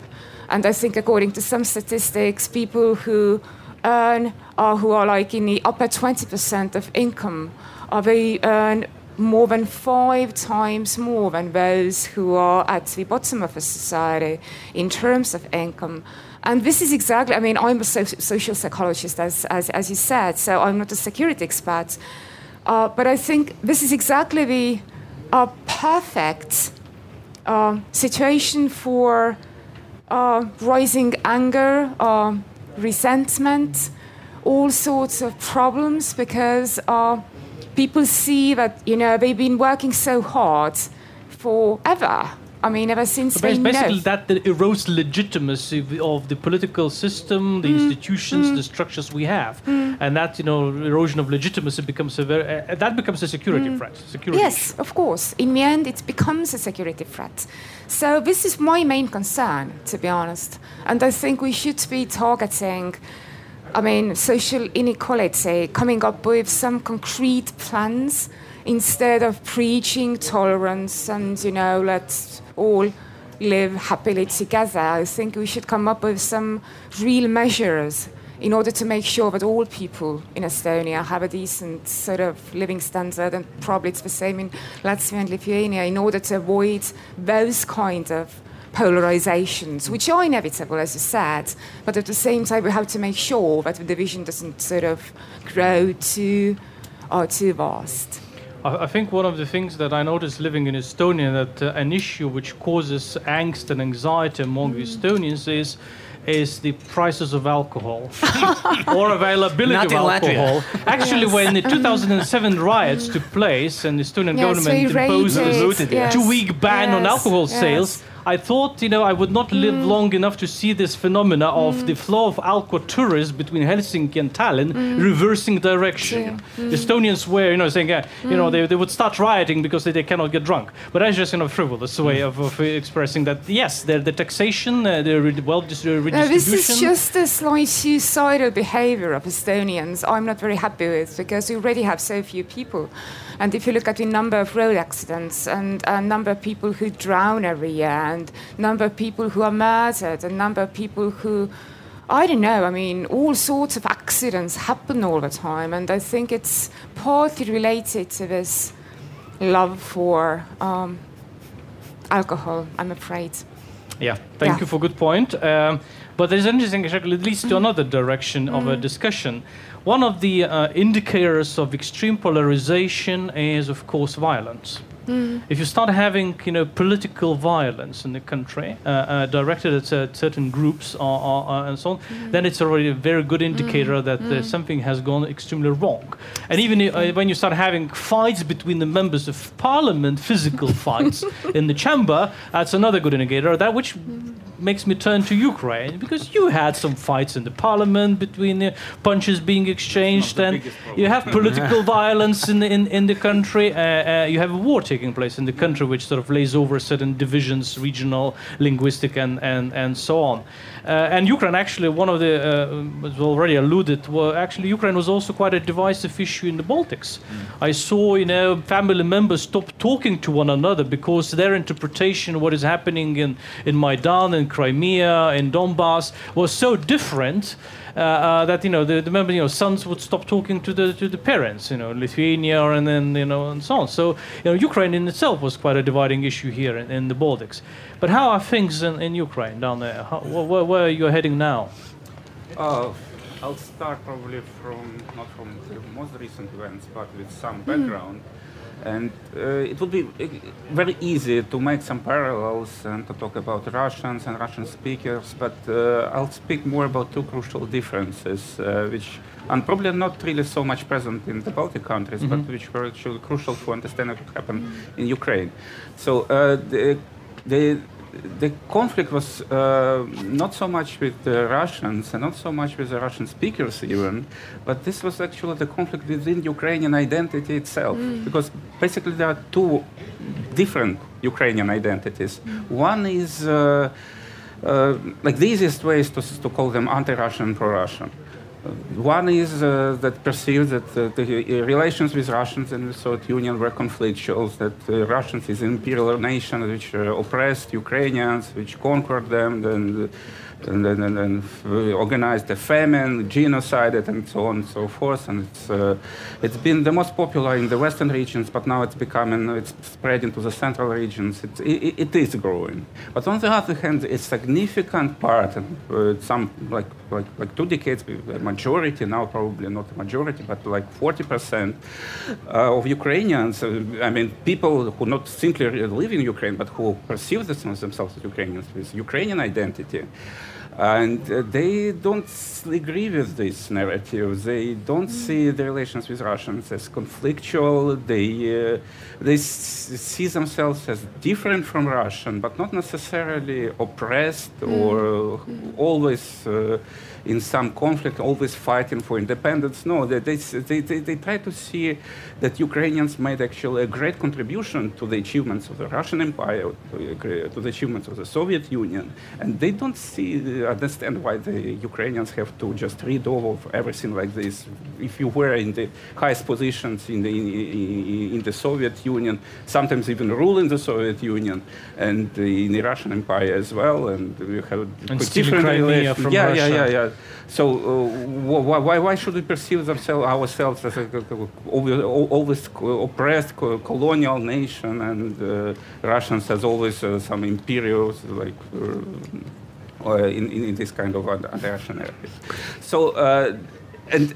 And I think, according to some statistics, people who earn or who are like in the upper 20% of income, uh, they earn more than five times more than those who are at the bottom of a society in terms of income. And this is exactly, I mean, I'm a so- social psychologist, as, as, as you said, so I'm not a security expert. Uh, but I think this is exactly the uh, perfect uh, situation for uh, rising anger, uh, resentment, all sorts of problems because uh, people see that, you know, they've been working so hard forever. I mean, ever since they basically, that that erodes legitimacy of- the political system, the mm. institutions, mm. the structures we have, mm. and that you know erosion of legitimacy becomes a very uh, that becomes a security threat. Security Yes, of course. In the end, it becomes a security threat. So this is my main concern, to be honest. And I think we should be targeting, I mean, social inequality, coming up with some concrete plans instead of preaching tolerance and, you know, let's all live happily together. I think we should come up with some real measures in order to make sure that all people in Estonia have a decent sort of living standard, and probably it's the same in Latvia and Lithuania, in order to avoid those kind of polarizations, which are inevitable, as you said, but at the same time, we have to make sure that the division doesn't sort of grow too, or too vast. I, I think one of the things that I noticed living in Estonia that uh, an issue which causes angst and anxiety among the Estonians is is the prices of alcohol or availability Not of alcohol. Actually, Yes. when the 2007 riots took place and the Estonian Yes, government imposed a yes, two-week ban on alcohol sales, I thought, you know, I would not live Mm. long enough to see this phenomena of the flow of alcohol tourists between Helsinki and Tallinn reversing direction. Mm. Estonians were, you know, saying, uh, you know, they, they would start rioting because they, they cannot get drunk. But that's just, you know, frivolous way of, of expressing that. Yes, the, the taxation, uh, the re- well dis- uh, No, redistribution. this is just a slight suicidal behavior of Estonians I'm not very happy with because we already have so few people. And if you look at the number of road accidents and a number of people who drown every year and number of people who are murdered and number of people who I don't know, I mean, all sorts of accidents happen all the time. And I think it's partly related to this love for um, alcohol, I'm afraid. Yeah, thank Yeah. you for a good point. Um, but there's interesting, actually, it leads to another direction of a discussion. One of the uh, indicators of extreme polarization is, of course, violence. If you start having, you know, political violence in the country uh, uh, directed at uh, certain groups or, or, uh, and so on, then it's already a very good indicator that uh, something has gone extremely wrong. And even uh, when you start having fights between the members of parliament, physical fights in the chamber, that's another good indicator. That which makes me turn to Ukraine because you had some fights in the parliament between the punches being exchanged, and you have political violence in the, in, in the country. Uh, uh, you have a war taking place in the country, which sort of lays over certain divisions, regional, linguistic, and and and so on. Uh, and Ukraine, actually, one of the uh, was already alluded. Well, actually, Ukraine was also quite a divisive issue in the Baltics. I saw, you know, family members stop talking to one another because their interpretation of what is happening in in Maidan, in Crimea, in Donbass was so different. Uh, uh, that you know the, the member you know sons would stop talking to the to the parents you know Lithuania and then you know and so on. So you know Ukraine in itself was quite a dividing issue here in, in the Baltics. But how are things in, in Ukraine down there? How, wh- where, where are you heading now? Uh, I'll start probably from not from the most recent events, but with some background. And uh, it would be uh, very easy to make some parallels and to talk about Russians and Russian speakers, but uh, I'll speak more about two crucial differences, uh, which and probably not really so much present in the Baltic countries, but which were actually crucial to understand what happened in Ukraine. So uh, the, the the conflict was uh, not so much with the Russians and not so much with the Russian speakers even, but this was actually the conflict within Ukrainian identity itself. Because basically there are two different Ukrainian identities. One is uh, uh, like the easiest way is to, to call them anti-Russian, and pro-Russian. Uh, One is uh, that perceived that uh, the uh, relations with Russians and the Soviet Union were conflictual, that uh, Russians is an imperial nation which uh, oppressed Ukrainians, which conquered them, then, and then, and uh, organized a famine, genocided, and so on and so forth. And it's, uh, it's been the most popular in the western regions, but now it's becoming, it's spreading to the central regions. It, it, it is growing. But on the other hand, a significant part, and uh, some like, like, like two decades, a majority, now probably not a majority, but like 40% uh, of Ukrainians, uh, I mean, people who not simply live in Ukraine, but who perceive themselves as Ukrainians with Ukrainian identity, and uh, they don't agree with this narrative. They don't see the relations with Russians as conflictual. They, uh, they s- see themselves as different from Russian, but not necessarily oppressed or always uh, in some conflict, always fighting for independence. No, they, they, they, they, they try to see that Ukrainians made actually a great contribution to the achievements of the Russian Empire, to, the- to the achievements of the Soviet Union, and they don't see, uh, understand why the Ukrainians have to just read all of everything like this. If you were in the highest positions in the, in, in the Soviet Union, sometimes even ruling the Soviet Union, and in the Russian Empire as well, and we have And different Crimea from yeah, Russia. yeah, yeah, yeah. So uh, wh- why, why should we perceive ourselves as a always, oppressed colonial nation and uh, Russians as always uh, some imperials like uh, in, in, this kind of anti-Russian narrative. So and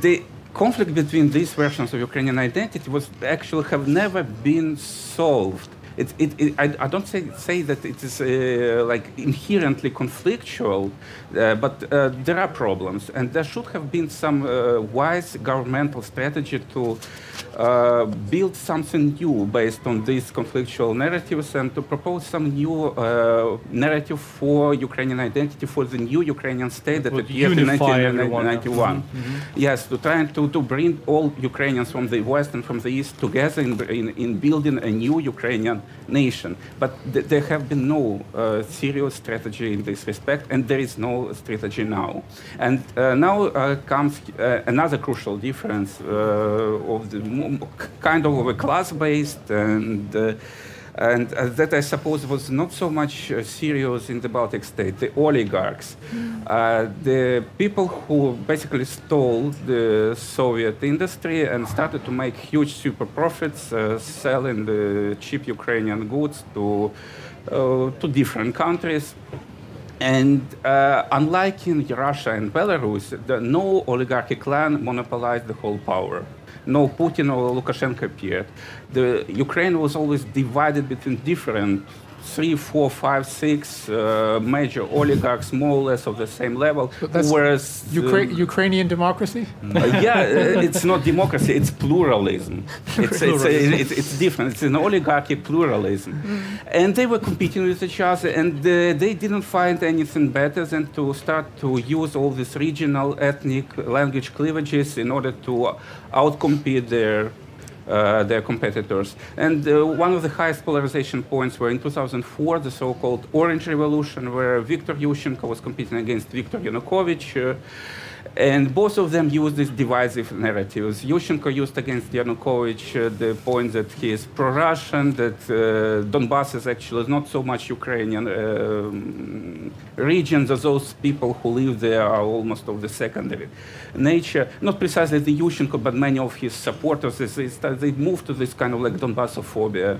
the conflict between these versions of Ukrainian identity was actually have never been solved it, it, it, I, I don't say, say that it is uh, like inherently conflictual, uh, but uh, there are problems, and there should have been some uh, wise governmental strategy to uh, build something new based on these conflictual narratives and to propose some new uh, narrative for Ukrainian identity, for the new Ukrainian state that appeared in unify everyone, yeah. 1991. Yes, to try to, to bring all Ukrainians from the west and from the east together in, in, in building a new Ukrainian nation. But th- there have been no uh, serious strategy in this respect, and there is no strategy now. And uh, now uh, comes uh, another crucial difference uh, of the kind of a class-based and. And uh, that I suppose was not so much uh, serious in the Baltic state, the oligarchs, uh, the people who basically stole the Soviet industry and started to make huge super profits uh, selling the cheap Ukrainian goods to, uh, to different countries. And uh, unlike in Russia and Belarus, the, no oligarchy clan monopolized the whole power. No Putin or Lukashenko appeared. The Ukraine was always divided between different three, four, five, six uh, major oligarchs, more or less of the same level. Whereas Ukra- the- Ukrainian democracy? uh, yeah, uh, it's not democracy, it's pluralism. It's, it's, it's, it's different. It's an oligarchy pluralism. And they were competing with each other, and uh, they didn't find anything better than to start to use all these regional ethnic language cleavages in order to outcompete their uh, their competitors. And uh, one of the highest polarization points were in 2004, the so-called Orange Revolution, where Viktor Yushchenko was competing against Viktor Yanukovych. Uh, and both of them use these divisive narratives. Yushchenko used against Yanukovych uh, the point that he is pro-Russian, that uh, Donbass is actually not so much Ukrainian um, regions, as those people who live there are almost of the secondary nature. Not precisely the Yushchenko, but many of his supporters, they, they moved to this kind of like Donbassophobia.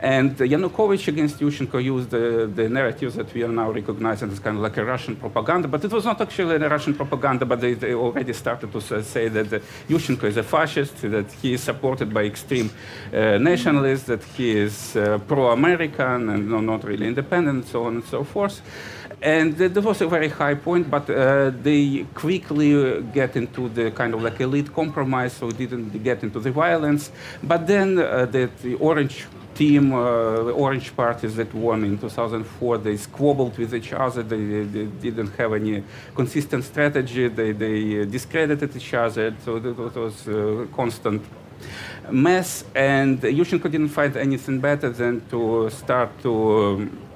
And Yanukovych against Yushchenko used the, the narratives that we are now recognizing as kind of like a Russian propaganda, but it was not actually a Russian propaganda, but they, they already started to say that Yushchenko is a fascist, that he is supported by extreme uh, nationalists, that he is uh, pro-American and no, not really independent, and so on and so forth. And th- that was a very high point, but uh, they quickly uh, get into the kind of like elite compromise, so didn't get into the violence. But then uh, the orange team, uh, the orange parties that won in 2004, they squabbled with each other. They, they didn't have any consistent strategy. They, they uh, discredited each other. So it was constant mess. And Yushchenko didn't find anything better than to start to um,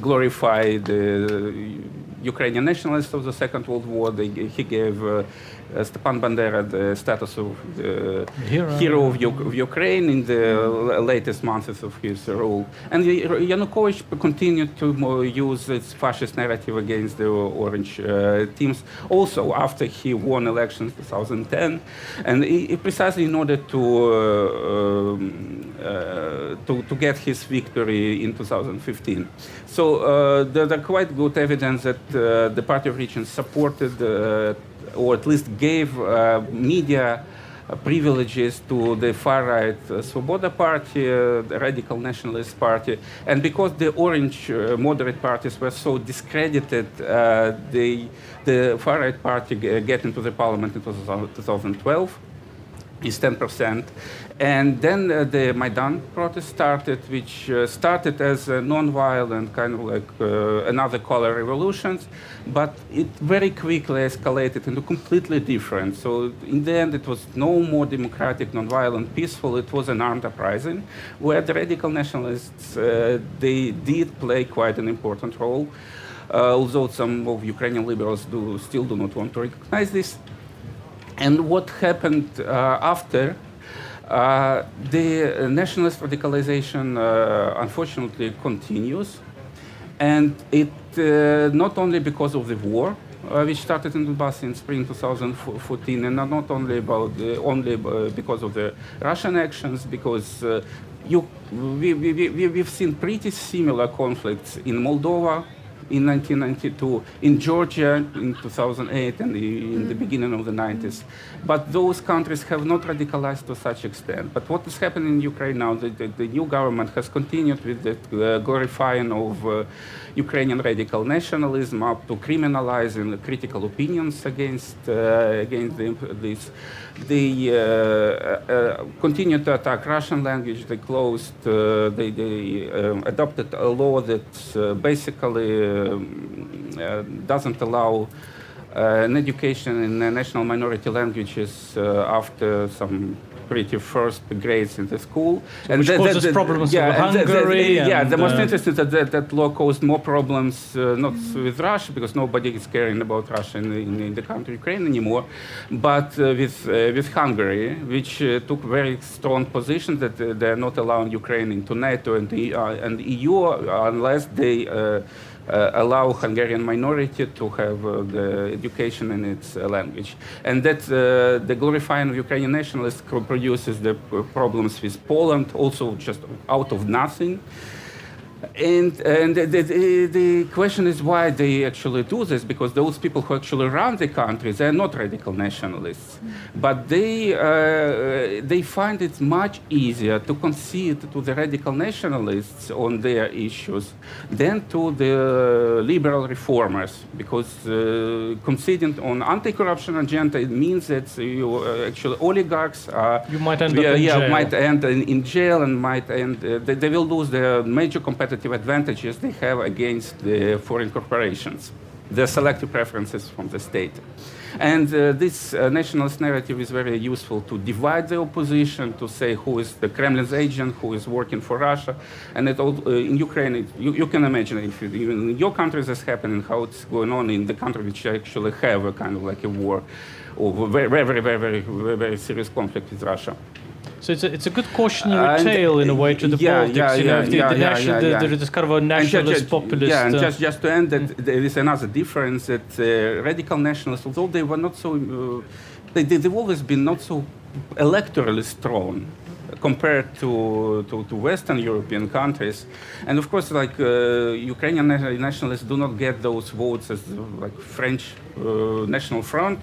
glorify the Ukrainian nationalists of the Second World War. They, he gave uh, Stepan Bandera the status of the Hero. hero of, Uk- of Ukraine in the latest months of his rule. And Yanukovych continued to use its fascist narrative against the orange uh, teams also after he won elections 2010, and he, precisely in order to, uh, um, uh, to to get his victory in 2015. So uh, there are quite good evidence that uh, the Party of Regions supported, uh, or at least gave uh, media uh, privileges to the far right uh, Svoboda party, uh, the radical nationalist party, and because the orange uh, moderate parties were so discredited, uh, they, the far right party g- get into the parliament in 2012 is 10%. And then uh, the Maidan protest started, which uh, started as a non-violent kind of like uh, another color revolutions, but it very quickly escalated into completely different. So in the end, it was no more democratic, non-violent, peaceful. It was an armed uprising, where the radical nationalists uh, they did play quite an important role. Uh, although some of Ukrainian liberals do still do not want to recognize this. And what happened uh, after? Uh, the nationalist radicalization, uh, unfortunately, continues, and it not only because of the war, uh, which started in Donbass in spring 2014, and not only about the, only because of the Russian actions, because uh, you, we, we, we, we've seen pretty similar conflicts in Moldova, in 1992, in Georgia in 2008, and in the beginning of the 90s. But those countries have not radicalized to such extent. But what is happening in Ukraine now, the, the, the new government has continued with the uh, glorifying of uh, Ukrainian radical nationalism up to criminalizing critical opinions against, uh, against the, this. They uh, uh, continued to attack Russian language. They closed, uh, they, they um, adopted a law that basically doesn't allow an education in national minority languages after some pretty first grades in the school. So and which that, causes that, that, problems yeah, with Hungary. And, yeah, the most uh, interesting is that, that law caused more problems uh, not with Russia because nobody is caring about Russia in, in, in the country Ukraine anymore, but uh, with uh, with Hungary, which uh, took very strong position that uh, they are not allowing Ukraine into NATO and the and EU unless they uh, allow Hungarian minority to have uh, the education in its uh, language. And that the glorifying of Ukrainian nationalists produces the problems with Poland, also just out of nothing. And, and the, the, the, question is why they actually do this, because those people who actually run the country, they're not radical nationalists. But they, uh, they find it much easier to concede to the radical nationalists on their issues than to the liberal reformers, because uh, conceding on anti-corruption agenda, it means that you uh, actually oligarchs are... You might end up in yeah, jail. might end in, in jail and might end... Uh, they, they will lose their major competitive competitive advantages they have against the foreign corporations, the selective preferences from the state. And uh, this uh, nationalist narrative is very useful to divide the opposition, to say who is the Kremlin's agent, who is working for Russia. And all, uh, in Ukraine, it, you, you, can imagine if even in your country this happening, how it's going on in the country which actually have a kind of like a war or very, very, very, very, very serious conflict with Russia. So it's a, it's a good cautionary tale in a way to the yeah, politics. Yeah, you know, yeah, the, yeah, the national, yeah, yeah. There is kind of a nationalist just, populist. Yeah, and uh, just, just to end, that mm. there is another difference that uh, radical nationalists, although they were not so, uh, they, they, they've always been not so electorally strong compared to, to, to, Western European countries. And of course, like uh, Ukrainian nationalists do not get those votes as like French uh, National Front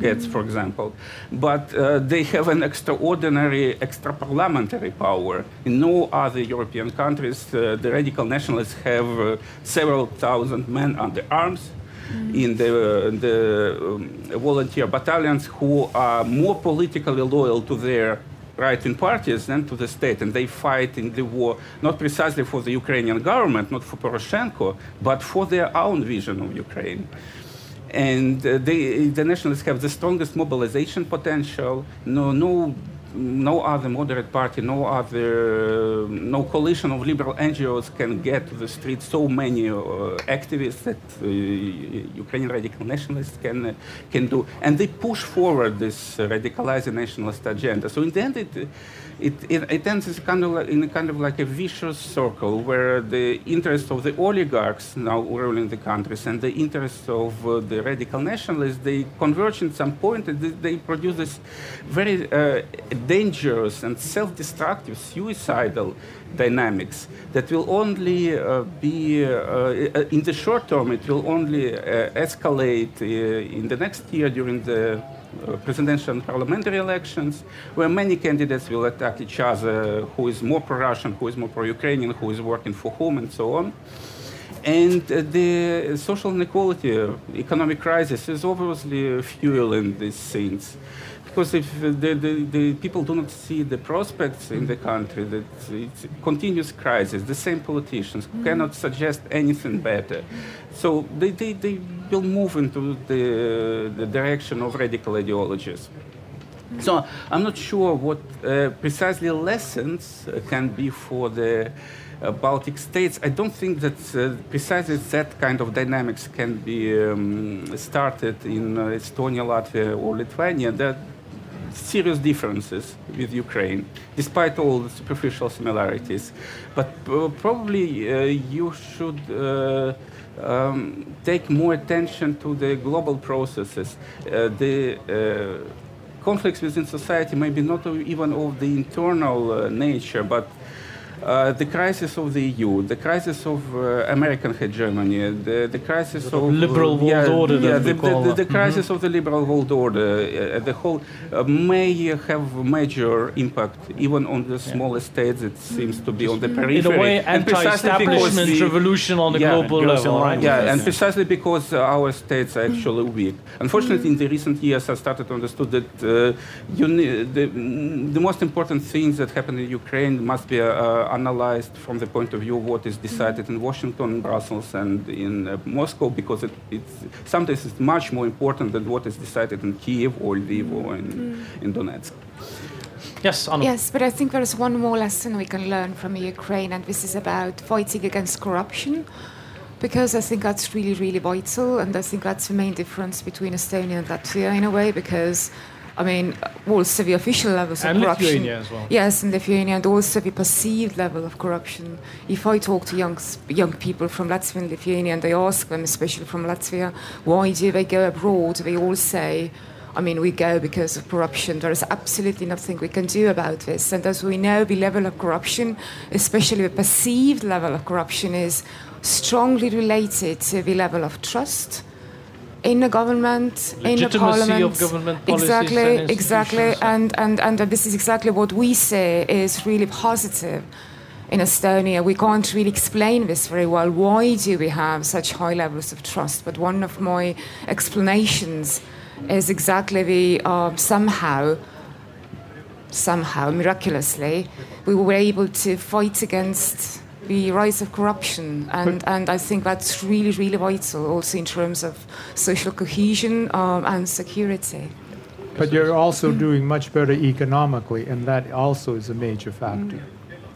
gets, for example. But uh, they have an extraordinary extra parliamentary power. In no other European countries, uh, the radical nationalists have uh, several thousand men under arms in the, the um, volunteer battalions who are more politically loyal to their right-wing parties than to the state, and they fight in the war not precisely for the Ukrainian government, not for Poroshenko, but for their own vision of Ukraine. And uh, they, the nationalists have the strongest mobilization potential. No, no no other moderate party, no other, no coalition of liberal NGOs can get to the street so many uh, activists that uh, Ukrainian radical nationalists can uh, can do, and they push forward this radicalizing nationalist agenda. So in the end, it it, it, it ends kind of like, in a kind of like a vicious circle where the interests of the oligarchs now ruling the countries and the interests of uh, the radical nationalists they converge in some point and they, they produce this very uh, dangerous and self-destructive suicidal dynamics that will only uh, be uh, uh, in the short term it will only uh, escalate in the next year during the presidential and parliamentary elections, where many candidates will attack each other who is more pro Russian, who is more pro Ukrainian, who is working for whom, and so on. And uh, the social inequality, uh, economic crisis is obviously fueling these things because if the, the, the, people do not see the prospects in the country, that it's continuous crisis, the same politicians cannot suggest anything better. So they, they, they will move into the, the direction of radical ideologies. So I'm not sure what uh, precisely lessons uh, can be for the uh, Baltic states. I don't think that uh, precisely that kind of dynamics can be um, started in uh, Estonia, Latvia, or Lithuania. That serious differences with Ukraine, despite all the superficial similarities. But uh, probably uh, you should uh, um, take more attention to the global processes. Uh, the uh, conflicts within society may be not even of the internal uh, nature, but uh, the crisis of the EU, the crisis of uh, American hegemony, the, the crisis Sort of liberal world yeah, order yeah, the, the, the crisis of the liberal world order, uh, the whole uh, may have major impact even on the smaller states. It seems to be on the periphery. In a way, And precisely because anti-establishment the- revolution on the Yeah, global level. right? yeah, and precisely because uh, our states are actually weak. Unfortunately, in the recent years, I started to understand that uh, you ne- the, the most important things that happen in Ukraine must be uh, analyzed from the point of view of what is decided in Washington, Brussels, and in uh, Moscow, because it, it's sometimes it's much more important than what is decided in Kiev or Lviv or in, in Donetsk. Yes, Anu. Yes, but I think there is one more lesson we can learn from Ukraine, and this is about fighting against corruption. Because I think that's really, really vital, and I think that's the main difference between Estonia and Latvia in a way. Because, I mean, also the official levels And of corruption. Lithuania as well. Yes, in Lithuania, and also the perceived level of corruption. If I talk to young young people from Latvia and Lithuania, and I ask them, especially from Latvia, why do they go abroad? They all say, I mean, we go because of corruption. There is absolutely nothing we can do about this. And as we know, the level of corruption, especially the perceived level of corruption, is strongly related to the level of trust in the government, in the parliament. of government policies exactly, and exactly. And, and, and this is exactly what we say is really positive in Estonia. We can't really explain this very well. Why do we have such high levels of trust? But one of my explanations is exactly the uh, somehow, somehow, miraculously, we were able to fight against the rise of corruption. And, and I think that's really, really vital also in terms of social cohesion um, and security. But you're also doing much better economically, and that also is a major factor.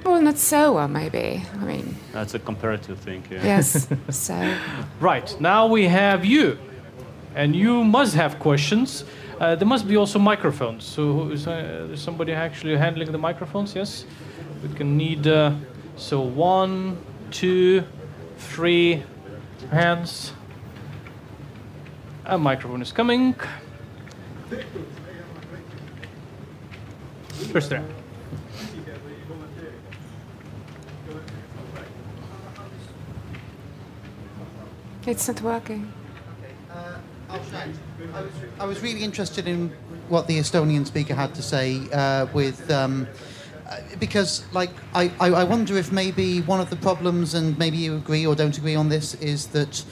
Well, not so well, maybe. I mean, That's a comparative thing. Yeah. yes. so. Right, now we have you. And you must have questions. Uh, there must be also microphones. So who is uh, is somebody actually handling the microphones? Yes? We can need, uh, so one, two, three hands. A microphone is coming. First there. It's not working. Uh, I'll shout. I was, I was really interested in what the Estonian speaker had to say uh, with. Um, uh, because, like, I, I, I wonder if maybe one of the problems, and maybe you agree or don't agree on this, is that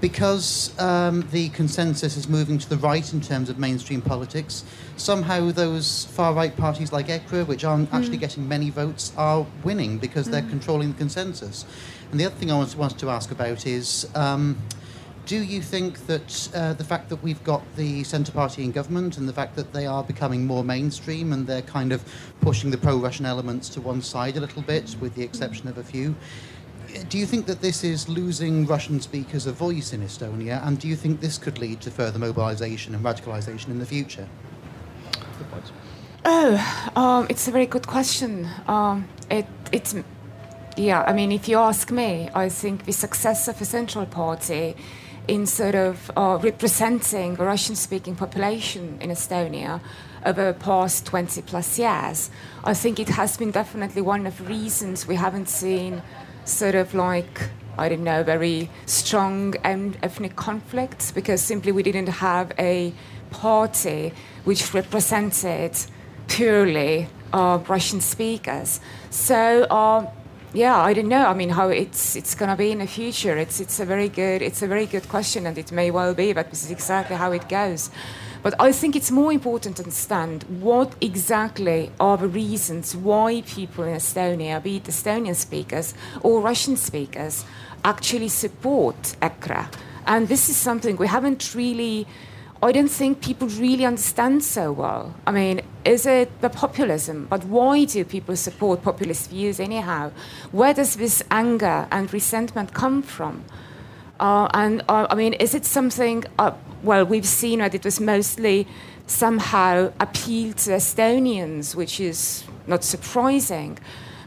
because um, the consensus is moving to the right in terms of mainstream politics, somehow those far right parties like EKRE, which aren't actually getting many votes, are winning because they're controlling the consensus. And the other thing I wanted to ask about is. Um, do you think that uh, the fact that we've got the Centre Party in government and the fact that they are becoming more mainstream and they're kind of pushing the pro Russian elements to one side a little bit, with the exception of a few, do you think that this is losing Russian speakers a voice in Estonia? And do you think this could lead to further mobilisation and radicalisation in the future? Oh, um, it's a very good question. Um, it, it's, yeah, I mean, if you ask me, I think the success of the Central Party in sort of uh, representing the Russian speaking population in Estonia over the past 20 plus years, I think it has been definitely one of the reasons we haven't seen sort of like I don't know, very strong ethnic conflicts because simply we didn't have a party which represented purely uh, Russian speakers. So, uh, yeah, I don't know. I mean, how it's it's going to be in the future. It's it's a very good it's a very good question, and it may well be but this is exactly how it goes. But I think it's more important to understand what exactly are the reasons why people in Estonia, be it Estonian speakers or Russian speakers, actually support EKRE. And this is something we haven't really, I don't think people really understand so well. I mean, is it the populism? But why do people support populist views anyhow? Where does this anger and resentment come from? Uh, and uh, I mean, is it something? Uh, well, we've seen that it was mostly somehow appealed to Estonians, which is not surprising.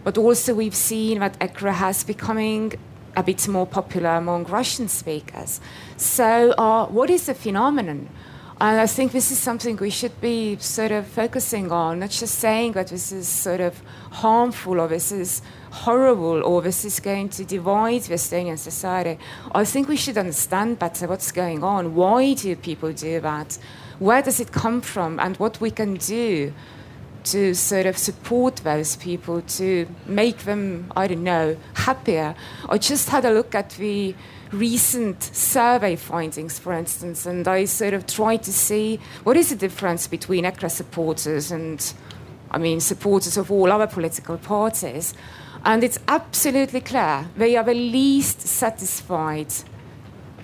But also, we've seen that EKRE has becoming a bit more popular among Russian speakers. So, uh, what is the phenomenon? And I think this is something we should be sort of focusing on, not just saying that this is sort of harmful or this is horrible or this is going to divide the Estonian society. I think we should understand better what's going on. Why do people do that? Where does it come from? And what we can do to sort of support those people to make them, I don't know, happier. I just had a look at the recent survey findings, for instance, and I sort of tried to see what is the difference between EKRE supporters and, I mean, supporters of all other political parties. And it's absolutely clear they are the least satisfied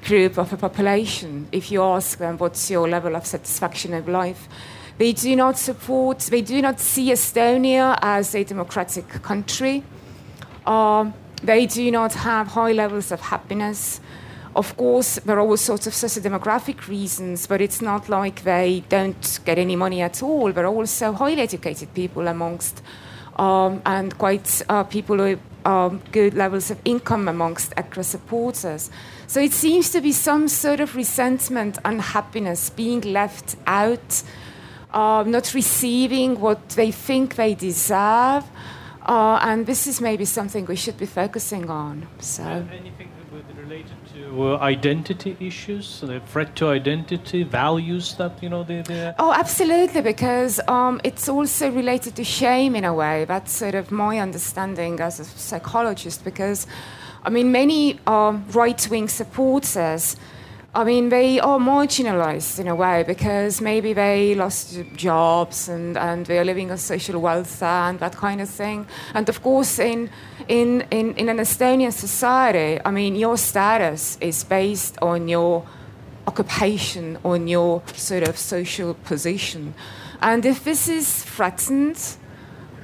group of the population if you ask them what's your level of satisfaction of life. They do not support, they do not see Estonia as a democratic country. Um, they do not have high levels of happiness. Of course, there are all sorts of socio-demographic reasons, but it's not like they don't get any money at all. There are also highly educated people amongst, um, and quite uh, people with um, good levels of income amongst EKRE supporters. So it seems to be some sort of resentment, unhappiness, being left out uh, not receiving what they think they deserve. Uh, and this is maybe something we should be focusing on. So. Anything related to uh, identity issues, the threat to identity, values that you know they. they oh, absolutely, because um, it's also related to shame in a way. That's sort of my understanding as a psychologist. Because, I mean, many um, right-wing supporters I mean, they are marginalized in a way because maybe they lost jobs and, and they are living on social welfare and that kind of thing. And of course, in, in, in, in an Estonian society, I mean, your status is based on your occupation, on your sort of social position. And if this is threatened,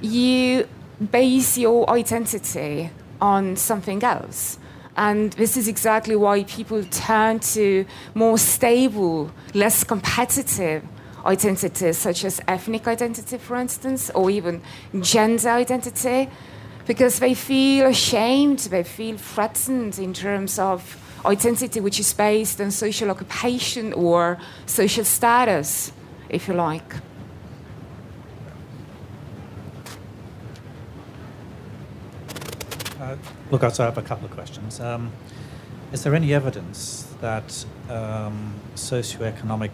you base your identity on something else. And this is exactly why people turn to more stable, less competitive identities, such as ethnic identity, for instance, or even gender identity, because they feel ashamed, they feel threatened in terms of identity which is based on social occupation or social status, if you like. Uh, look, I have a couple of questions. Um, is there any evidence that um, socioeconomic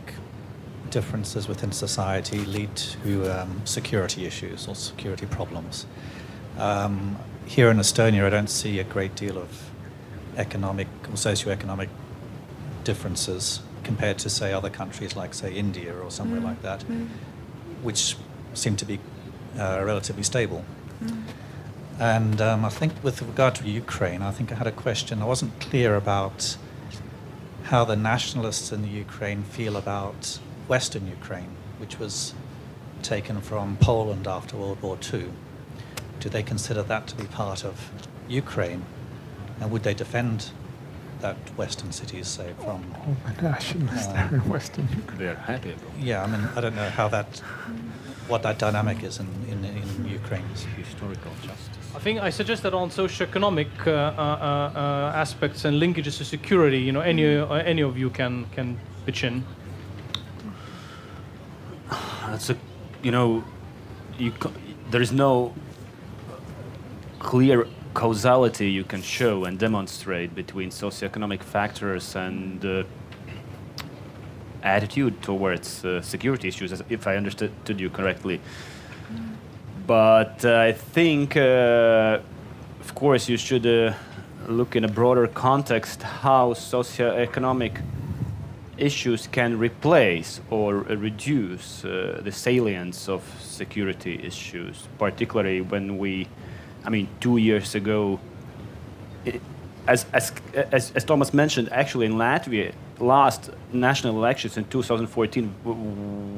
differences within society lead to um, security issues or security problems? Um, here in Estonia, I don't see a great deal of economic or socioeconomic differences compared to, say, other countries like, say, India or somewhere mm. like that, mm. which seem to be uh, relatively stable. Mm. And um, I think with regard to Ukraine, I think I had a question. I wasn't clear about how the nationalists in the Ukraine feel about Western Ukraine, which was taken from Poland after World War II. Do they consider that to be part of Ukraine? And would they defend that Western cities, say, from. Oh my nationalists uh, there in Western Ukraine. They're happy about Yeah, I mean, I don't know how that, what that dynamic is in, in, in Ukraine's historical justice. I think I suggested on socioeconomic uh, uh, uh, aspects and linkages to security. You know, any uh, any of you can can pitch in. That's a, you know, you there is no clear causality you can show and demonstrate between socioeconomic factors and uh, attitude towards uh, security issues, if I understood you correctly. But uh, I think, uh, of course, you should uh, look in a broader context how socioeconomic issues can replace or reduce uh, the salience of security issues, particularly when we, I mean, two years ago, it, as, as, as, as, Tomas mentioned, actually in Latvia, last national elections in 2014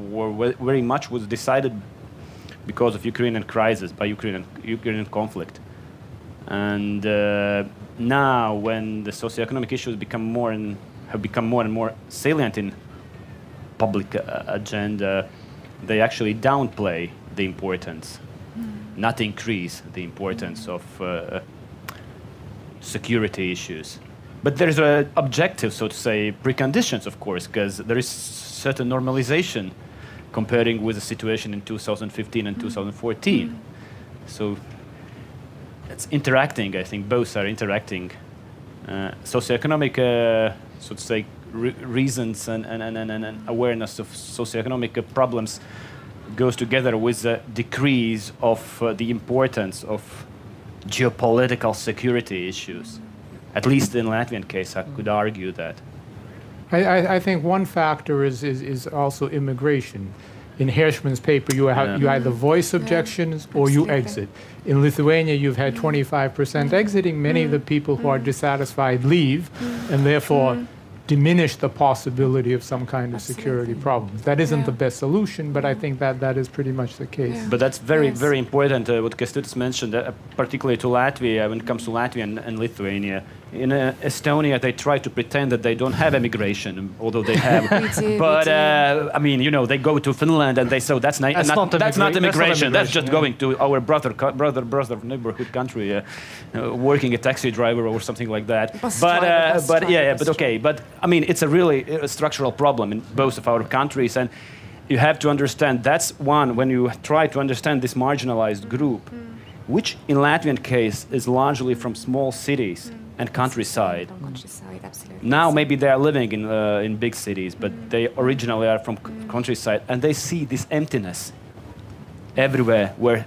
were very much was decided because of Ukrainian crisis, by Ukrainian, Ukrainian conflict. And uh, now, when the socioeconomic issues become more and have become more and more salient in public uh, agenda, they actually downplay the importance, mm. not increase the importance mm. of uh, security issues. But there's a objective, so to say, preconditions, of course, because there is certain normalization comparing with the situation in 2015 and 2014. Mm. So it's interacting. I think both are interacting. Uh, socioeconomic, uh, so to say, re- reasons and, and, and, and, and awareness of socioeconomic problems goes together with the decrease of uh, the importance of geopolitical security issues. At least in Latvian case, I could argue that. I, I, I think one factor is, is, is also immigration. In Hirschman's paper, you, have, Yeah. you either voice objections or you exit. In Lithuania, you've had mm. 25% mm. exiting. Many of the mm. people who are dissatisfied leave and therefore diminish the possibility of some kind of security problems. That isn't Yeah. the best solution, but I think that that is pretty much the case. Yeah. But that's very, Yes. very important uh, what Kęstutis mentioned, uh, particularly to Latvia when it comes to Latvia and, and Lithuania. In uh, Estonia, they try to pretend that they don't have immigration, although they have. Do, but uh, I mean, you know, they go to Finland and they say that's, ni- That's not that's not immigra- that's not immigration. That's, just immigration, going to our brother, co- brother, brother neighborhood country, uh, uh, working a taxi driver or something like that. Bus but driver, uh, but driver, yeah, yeah, but okay. But I mean, it's a really uh, structural problem in both of our countries, and you have to understand that's one when you try to understand this marginalized group, which in Latvian case is largely from small cities and countryside. From countryside, absolutely. Now maybe they are living in uh, in big cities, but they originally are from countryside, and they see this emptiness everywhere. Where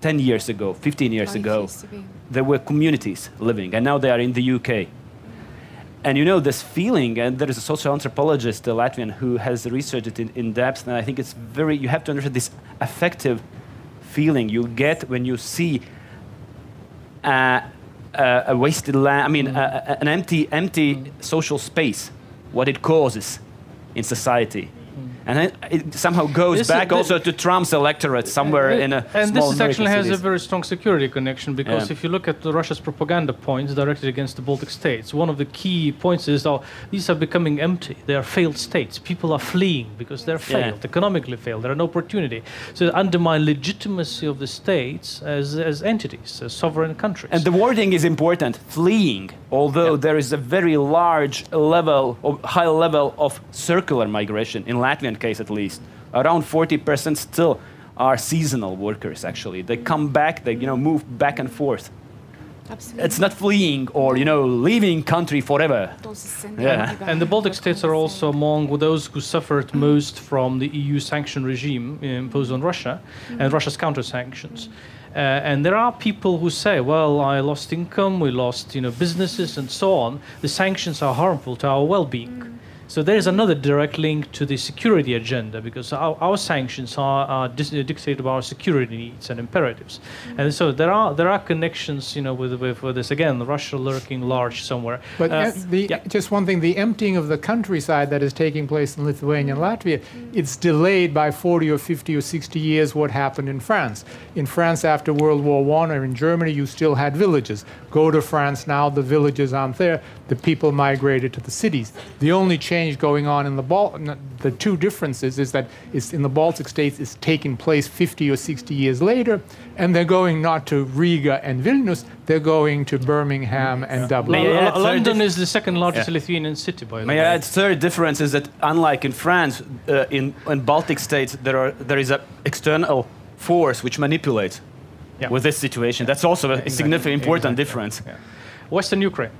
10 years ago, 15 years ago, used to be. there were communities living, and now they are in the UK. And you know this feeling, and there is a social anthropologist, a Latvian, who has researched it in, in depth, and I think it's very, you have to understand this affective feeling you get when you see uh, a, a wasted land, I mean, a- an empty, empty social space, what it causes in society. And it, it somehow goes This back also to Trump's electorate somewhere uh, uh, in a and small this is actually has a very strong security connection because Yeah. if you look at the Russia's propaganda points directed against the Baltic states, one of the key points is that these are becoming empty. They are failed states. People are fleeing because they're Yeah. failed, economically failed. There are no opportunity. So undermine legitimacy of the states as, as entities, as sovereign countries. And the wording is important fleeing, although Yeah. there is a very large level, of, high level of circular migration, in Latvian case at least. Around 40% still are seasonal workers, actually. They come back, they you know, move back and forth. Absolutely. It's not fleeing or you know, leaving country forever. Those is in Yeah. And the Baltic states are also among those who suffered most from the EU sanction regime imposed on Russia and Russia's counter sanctions. Uh, and there are people who say, "Well, I lost income, we lost, you know, businesses, and so on. The sanctions are harmful to our well-being." So there is another direct link to the security agenda because our, our sanctions are, are uh, dictated by our security needs and imperatives, and so there are there are connections, you know, with with, with this again, Russia lurking large somewhere. But Uh, uh, the, yeah. just one thing, the emptying of the countryside that is taking place in Lithuania and Latvia, it's delayed by 40 or 50 or 60 years what happened in France. In France after World War I or in Germany, you still had villages. Go to France now, the villages aren't there. The people migrated to the cities. The only change going on in the Bal- n- the two differences is that it's in the Baltic states it's taking place 50 or 60 years later, and they're going not to Riga and Vilnius, they're going to Birmingham and Dublin. May I L- London dif- is the second largest Yeah. Lithuanian city, by the May way. I add third difference is that unlike in France, uh, in, in Baltic states there are there is a external force which manipulates Yeah. with this situation. That's also a significant important difference. Western Ukraine.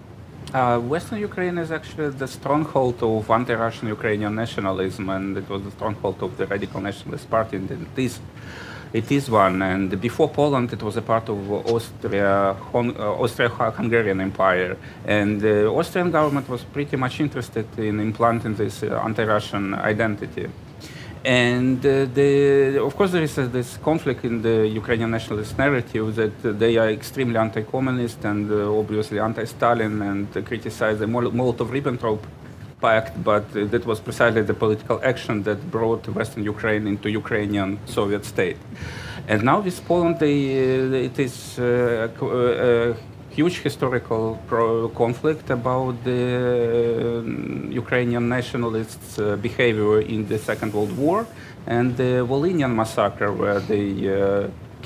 Uh, Western Ukraine is actually the stronghold of anti-Russian Ukrainian nationalism, and it was the stronghold of the radical nationalist party. And it is, it is one. And before Poland, it was a part of Austria, uh, Austria-Hungarian Empire. And the Austrian government was pretty much interested in implanting this uh, anti-Russian identity. And uh, the, of course, there is uh, this conflict in the Ukrainian nationalist narrative that uh, they are extremely anti-communist and uh, obviously anti-Stalin and uh, criticize the Mol- Molotov-Ribbentrop pact, but uh, that was precisely the political action that brought Western Ukraine into Ukrainian Soviet state. And now with Poland, they, uh, it is huge historical conflict about the uh, Ukrainian nationalists' uh, behavior in the Second World War and the Volhynian massacre, where they uh,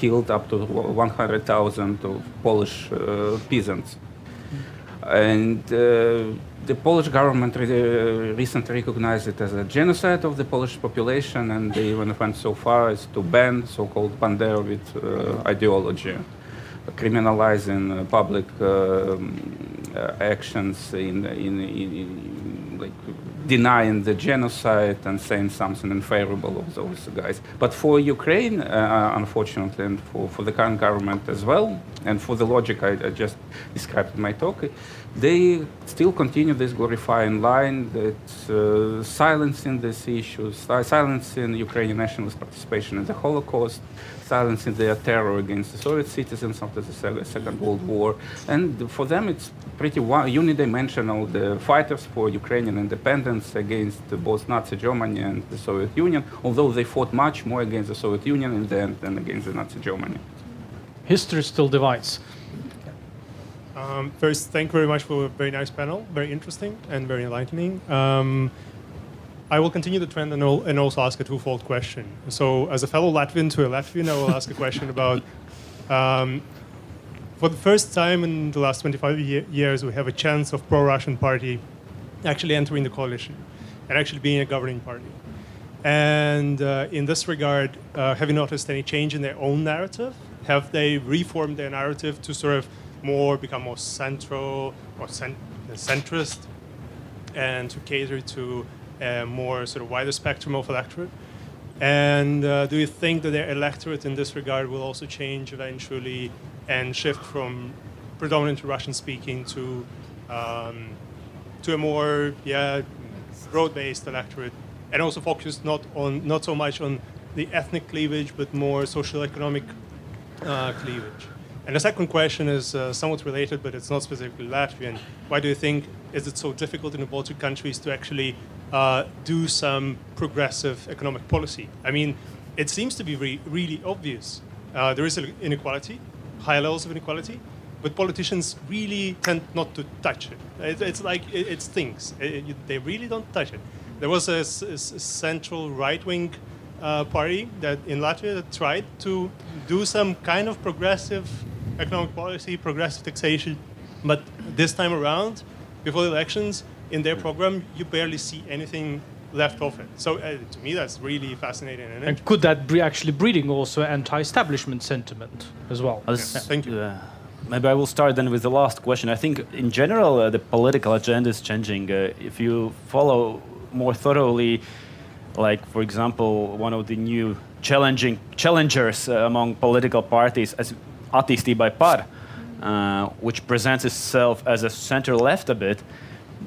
killed up to 100,000 of Polish uh, peasants. And the Polish government re- recently recognized it as a genocide of the Polish population, and they even went so far as to ban so-called Banderovit uh, ideology. Criminalizing uh, public um, uh, actions in, in, in, in, like denying the genocide and saying something unfavorable of those guys. But for Ukraine, uh, unfortunately, and for, for the current government as well, and for the logic I, I just described in my talk, they still continue this glorifying line that uh, silencing these issues, silencing Ukrainian nationalist participation in the Holocaust, silencing their terror against the Soviet citizens after the Second World War. And for them, it's pretty unidimensional. The fighters for Ukrainian independence against both Nazi Germany and the Soviet Union, although they fought much more against the Soviet Union in the end than against the Nazi Germany. History still divides. Um, first, thank you very much for a very nice panel, very interesting and very enlightening. Um, I will continue the trend and, and, also ask a twofold question. So, as a fellow Latvian to a Latvian, I will ask a question about. Um, for the first time in the last 25 ye- years, we have a chance of pro-Russian party actually entering the coalition and actually being a governing party. And uh, in this regard, uh, have you noticed any change in their own narrative? Have they reformed their narrative to sort of more become more central or cent- centrist and to cater to a more sort of wider spectrum of electorate? And uh, do you think that their electorate in this regard will also change eventually and shift from predominantly Russian speaking to um, to a more yeah broad-based electorate, and also focus not on not so much on the ethnic cleavage, but more social economic uh, cleavage. And the second question is uh, somewhat related, but it's not specifically Latvian. Why do you think is it so difficult in the Baltic countries to actually uh, do some progressive economic policy? I mean, it seems to be re- really obvious. Uh, there is inequality, high levels of inequality, but politicians really tend not to touch it. it it's like it, it stinks. It, they really don't touch it. There was a, central right-wing uh, party that in Latvia that tried to do some kind of progressive economic policy, progressive taxation. But this time around, before the elections, in their program, you barely see anything left of it. So uh, to me, that's really fascinating. And, and could that be actually breeding also anti-establishment sentiment as well? As, yeah. Thank you. Uh, maybe I will start then with the last question. I think in general uh, the political agenda is changing. Uh, if you follow more thoroughly, like for example, one of the new challenging challengers uh, among political parties as Attīstībai par, uh, which presents itself as a center left a bit,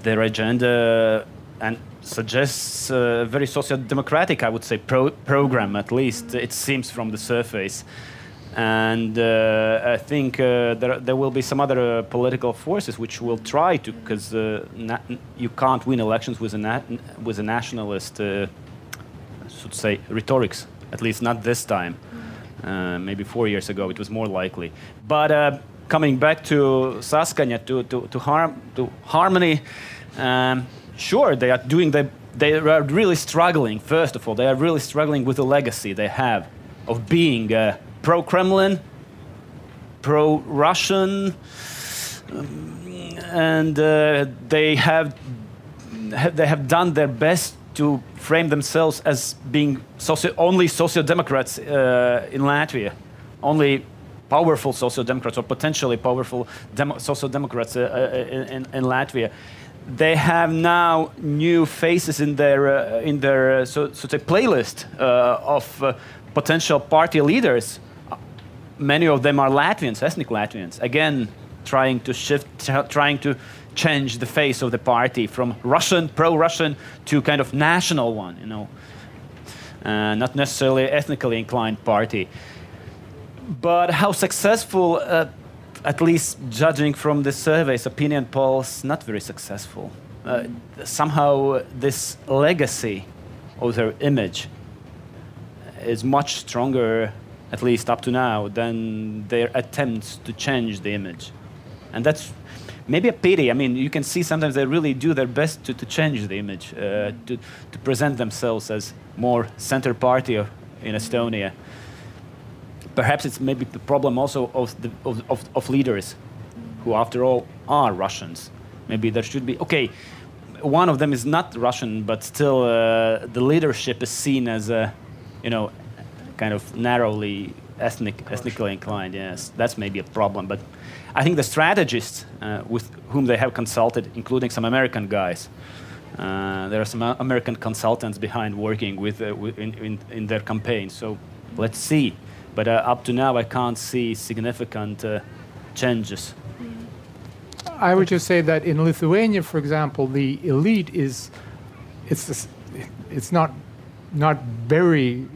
their agenda and suggests a very social democratic, I would say, pro- program at least, it seems from the surface. And uh, I think uh, there, there will be some other uh, political forces which will try to, because uh, you can't win elections with a, with a nationalist, uh, should say, rhetorics, at least not this time. Uh, maybe four years ago, it was more likely. But uh, coming back to Saskaņa, to, to, to, harm, to harmony, um, sure, they are doing the, they are really struggling, first of all, they are really struggling with the legacy they have of being uh, pro Kremlin, pro Russian, um, and uh, they have, they have done their best to frame themselves as being socio- only social democrats uh, in Latvia, only powerful social democrats or potentially powerful social democrats uh, uh in, in, Latvia. They have now new faces in their uh, in their uh, so, so say playlist of potential party leaders. Many of them are Latvians, ethnic Latvians. Again, trying to shift, trying to change the face of the party from Russian, pro-Russian, to kind of national one, you know, uh, not necessarily ethnically inclined party. But how successful, uh, at least judging from the surveys, opinion polls, not very successful. Uh, somehow this legacy of their image is much stronger, at least up to now, than their attempts to change the image. And that's maybe a pity. I mean, you can see sometimes they really do their best to, to change the image, uh, to, to present themselves as more center party in Estonia. Perhaps it's maybe the problem also of, the, of, of, of leaders, who after all are Russians. Maybe there should be, okay, one of them is not Russian, but still uh, the leadership is seen as a, you know, kind of narrowly ethnic, ethnically inclined. Yes, that's maybe a problem. But I think the strategists uh, with whom they have consulted, including some American guys, uh, there are some American consultants behind working with, uh, in, in, in, their campaign. So let's see. But uh, up to now, I can't see significant uh, changes. I would just say that in Lithuania, for example, the elite is it's it's not not very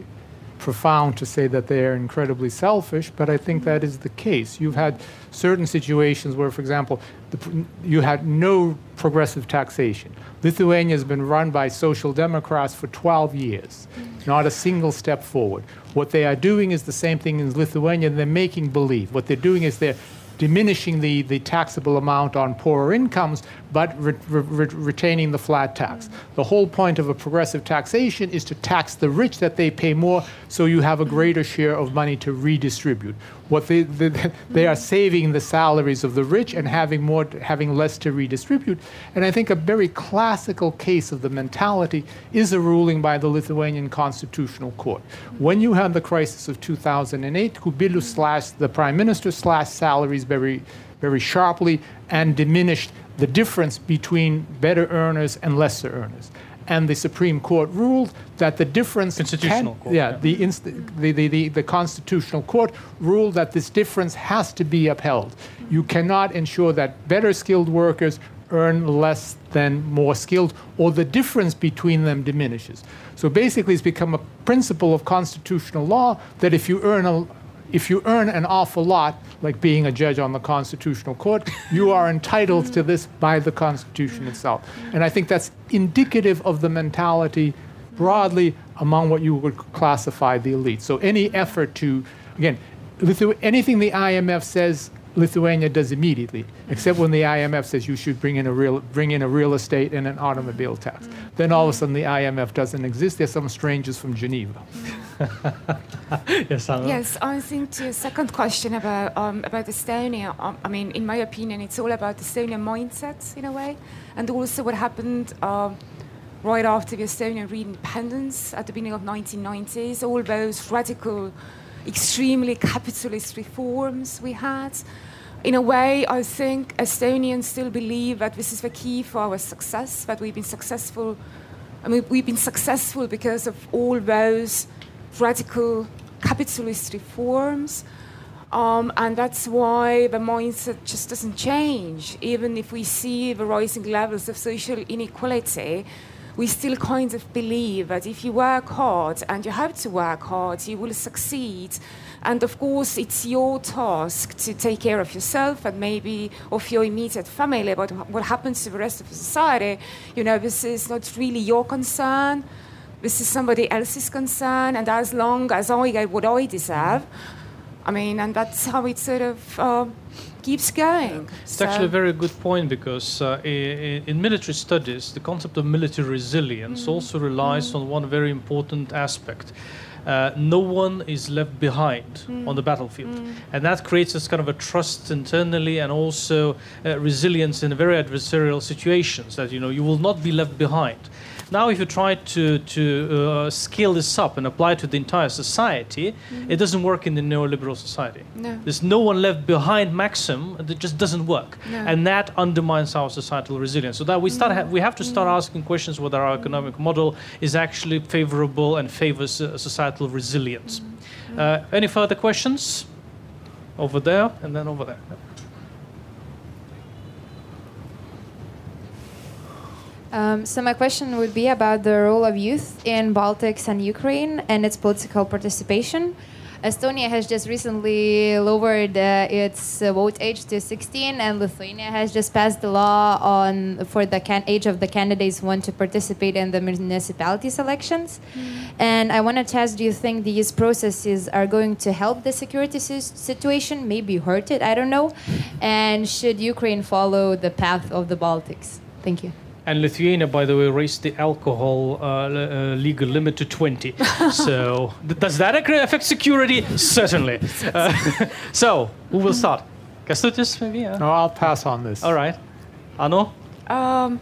profound to say that they are incredibly selfish, but I think that is the case. You've had certain situations where, for example, the, you had no progressive taxation. Lithuania has been run by social democrats for 12 years, not a single step forward. What they are doing is the same thing in Lithuania, they're making believe. What they're doing is they're diminishing the, the taxable amount on poorer incomes, but re- re- retaining the flat tax. The whole point of a progressive taxation is to tax the rich that they pay more so you have a greater share of money to redistribute. What they, they, they are saving the salaries of the rich and having more having less to redistribute. And I think a very classical case of the mentality is a ruling by the Lithuanian Constitutional Court. When you had the crisis of 2008, Kubilius slashed the prime minister slashed salaries very very sharply and diminished the difference between better earners and lesser earners and the Supreme Court ruled that the difference. Constitutional can, Court. Yeah, yeah. The, inst- the, the, the, the, Constitutional Court ruled that this difference has to be upheld. You cannot ensure that better skilled workers earn less than more skilled, or the difference between them diminishes. So basically, it's become a principle of constitutional law that if you earn a if you earn an awful lot, like being a judge on the Constitutional Court, you are entitled to this by the Constitution itself. And I think that's indicative of the mentality broadly among what you would classify the elite. So any effort to, again, anything the IMF says Lithuania does immediately, except when the IMF says you should bring in a real bring in a real estate and an automobile tax. Then all of a sudden the IMF doesn't exist. There's some strangers from Geneva. yes, Anna. Yes, I think to your second question about um, about Estonia. Um, I mean, in my opinion, it's all about the Estonian mindset in a way, and also what happened. Um, right after the Estonian independence at the beginning of 1990s, all those radical extremely capitalist reforms we had. In a way, I think Estonians still believe that this is the key for our success, that we've been successful. I mean, we've been successful because of all those radical capitalist reforms. Um, and that's why the mindset just doesn't change. Even if we see the rising levels of social inequality, we still kind of believe that if you work hard and you have to work hard, you will succeed. And of course, it's your task to take care of yourself and maybe of your immediate family. But what happens to the rest of society, you know, this is not really your concern. This is somebody else's concern. And as long as I get what I deserve, I mean, and that's how it sort of. Uh, keeps going. It's so actually a very good point because uh, in, in, military studies, the concept of military resilience mm. also relies mm. on one very important aspect. Uh, no one is left behind mm. on the battlefield. Mm. And that creates this kind of a trust internally and also uh, resilience in very adversarial situations that, you know, you will not be left behind. Now, if you try to, to uh, scale this up and apply it to the entire society, mm-hmm. it doesn't work in the neoliberal society. No. There's no one left behind maxim. It just doesn't work. No. And that undermines our societal resilience. So that we, start ha- we have to start mm-hmm. asking questions whether our economic model is actually favorable and favors uh, societal resilience. Mm-hmm. Uh, any further questions? Over there and then over there. Um, so my question would be about the role of youth in Baltics and Ukraine and its political participation. Estonia has just recently lowered uh, its uh, vote age to 16, and Lithuania has just passed the law on for the can- age of the candidates who want to participate in the municipalities elections. Mm. And I wanted to ask, do you think these processes are going to help the security situation, maybe hurt it? I don't know. And should Ukraine follow the path of the Baltics? Thank you. And Lithuania, by the way, raised the alcohol uh, uh, legal limit to 20. so, th- does that affect security? Certainly. Uh, so, who will start? Kęstutis, maybe? Yeah. No, I'll pass on this. All right. Ano? Um,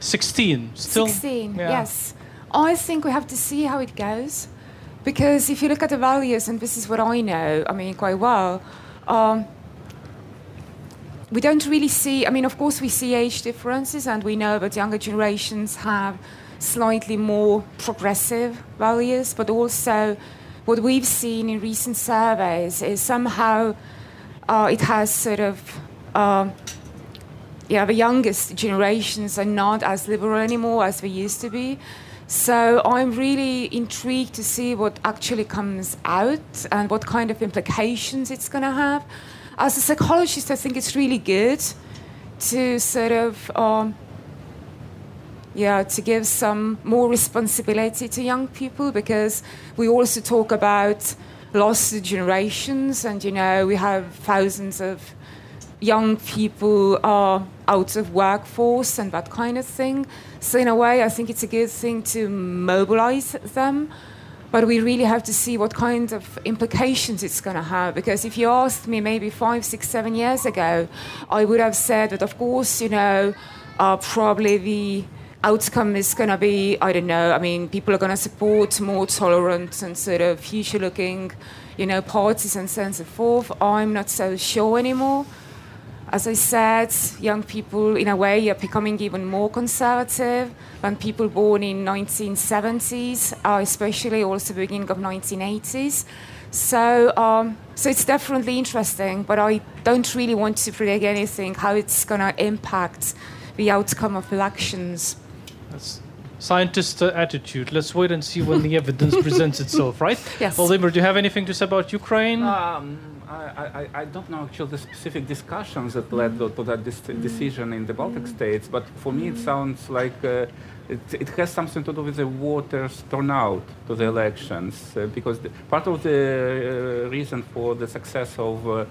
16. Still? 16, yeah. yes. I think we have to see how it goes because if you look at the values, and this is what I know, I mean, quite well, um, we don't really see, I mean, of course, we see age differences, and we know that younger generations have slightly more progressive values, but also what we've seen in recent surveys is somehow uh, it has sort of. Uh, yeah, the youngest generations are not as liberal anymore as they used to be. So I'm really intrigued to see what actually comes out and what kind of implications it's going to have. As a psychologist, I think it's really good to sort of, um, yeah, to give some more responsibility to young people because we also talk about lost generations, and you know we have thousands of young people are out of workforce and that kind of thing. So in a way, I think it's a good thing to mobilize them. But we really have to see what kind of implications it's going to have. Because if you asked me maybe five, six, seven years ago, I would have said that, of course, you know, uh, probably the outcome is going to be, I don't know, I mean, people are going to support more tolerant and sort of future looking, you know, parties and so on and so forth. I'm not so sure anymore. As I said, young people, in a way, are becoming even more conservative than people born in 1970s, uh, especially also beginning of 1980s. So, um, so it's definitely interesting, but I don't really want to predict anything how it's going to impact the outcome of elections. That's scientist uh, attitude. Let's wait and see when the evidence presents itself, right? Yes. Vladimir, do you have anything to say about Ukraine? Um, I, I, I don't know actually the specific discussions that led to, that dis- decision in the Baltic states, but for me it sounds like uh, it, it has something to do with the voters' turnout to the elections, uh, because the, part of the uh, reason for the success of uh,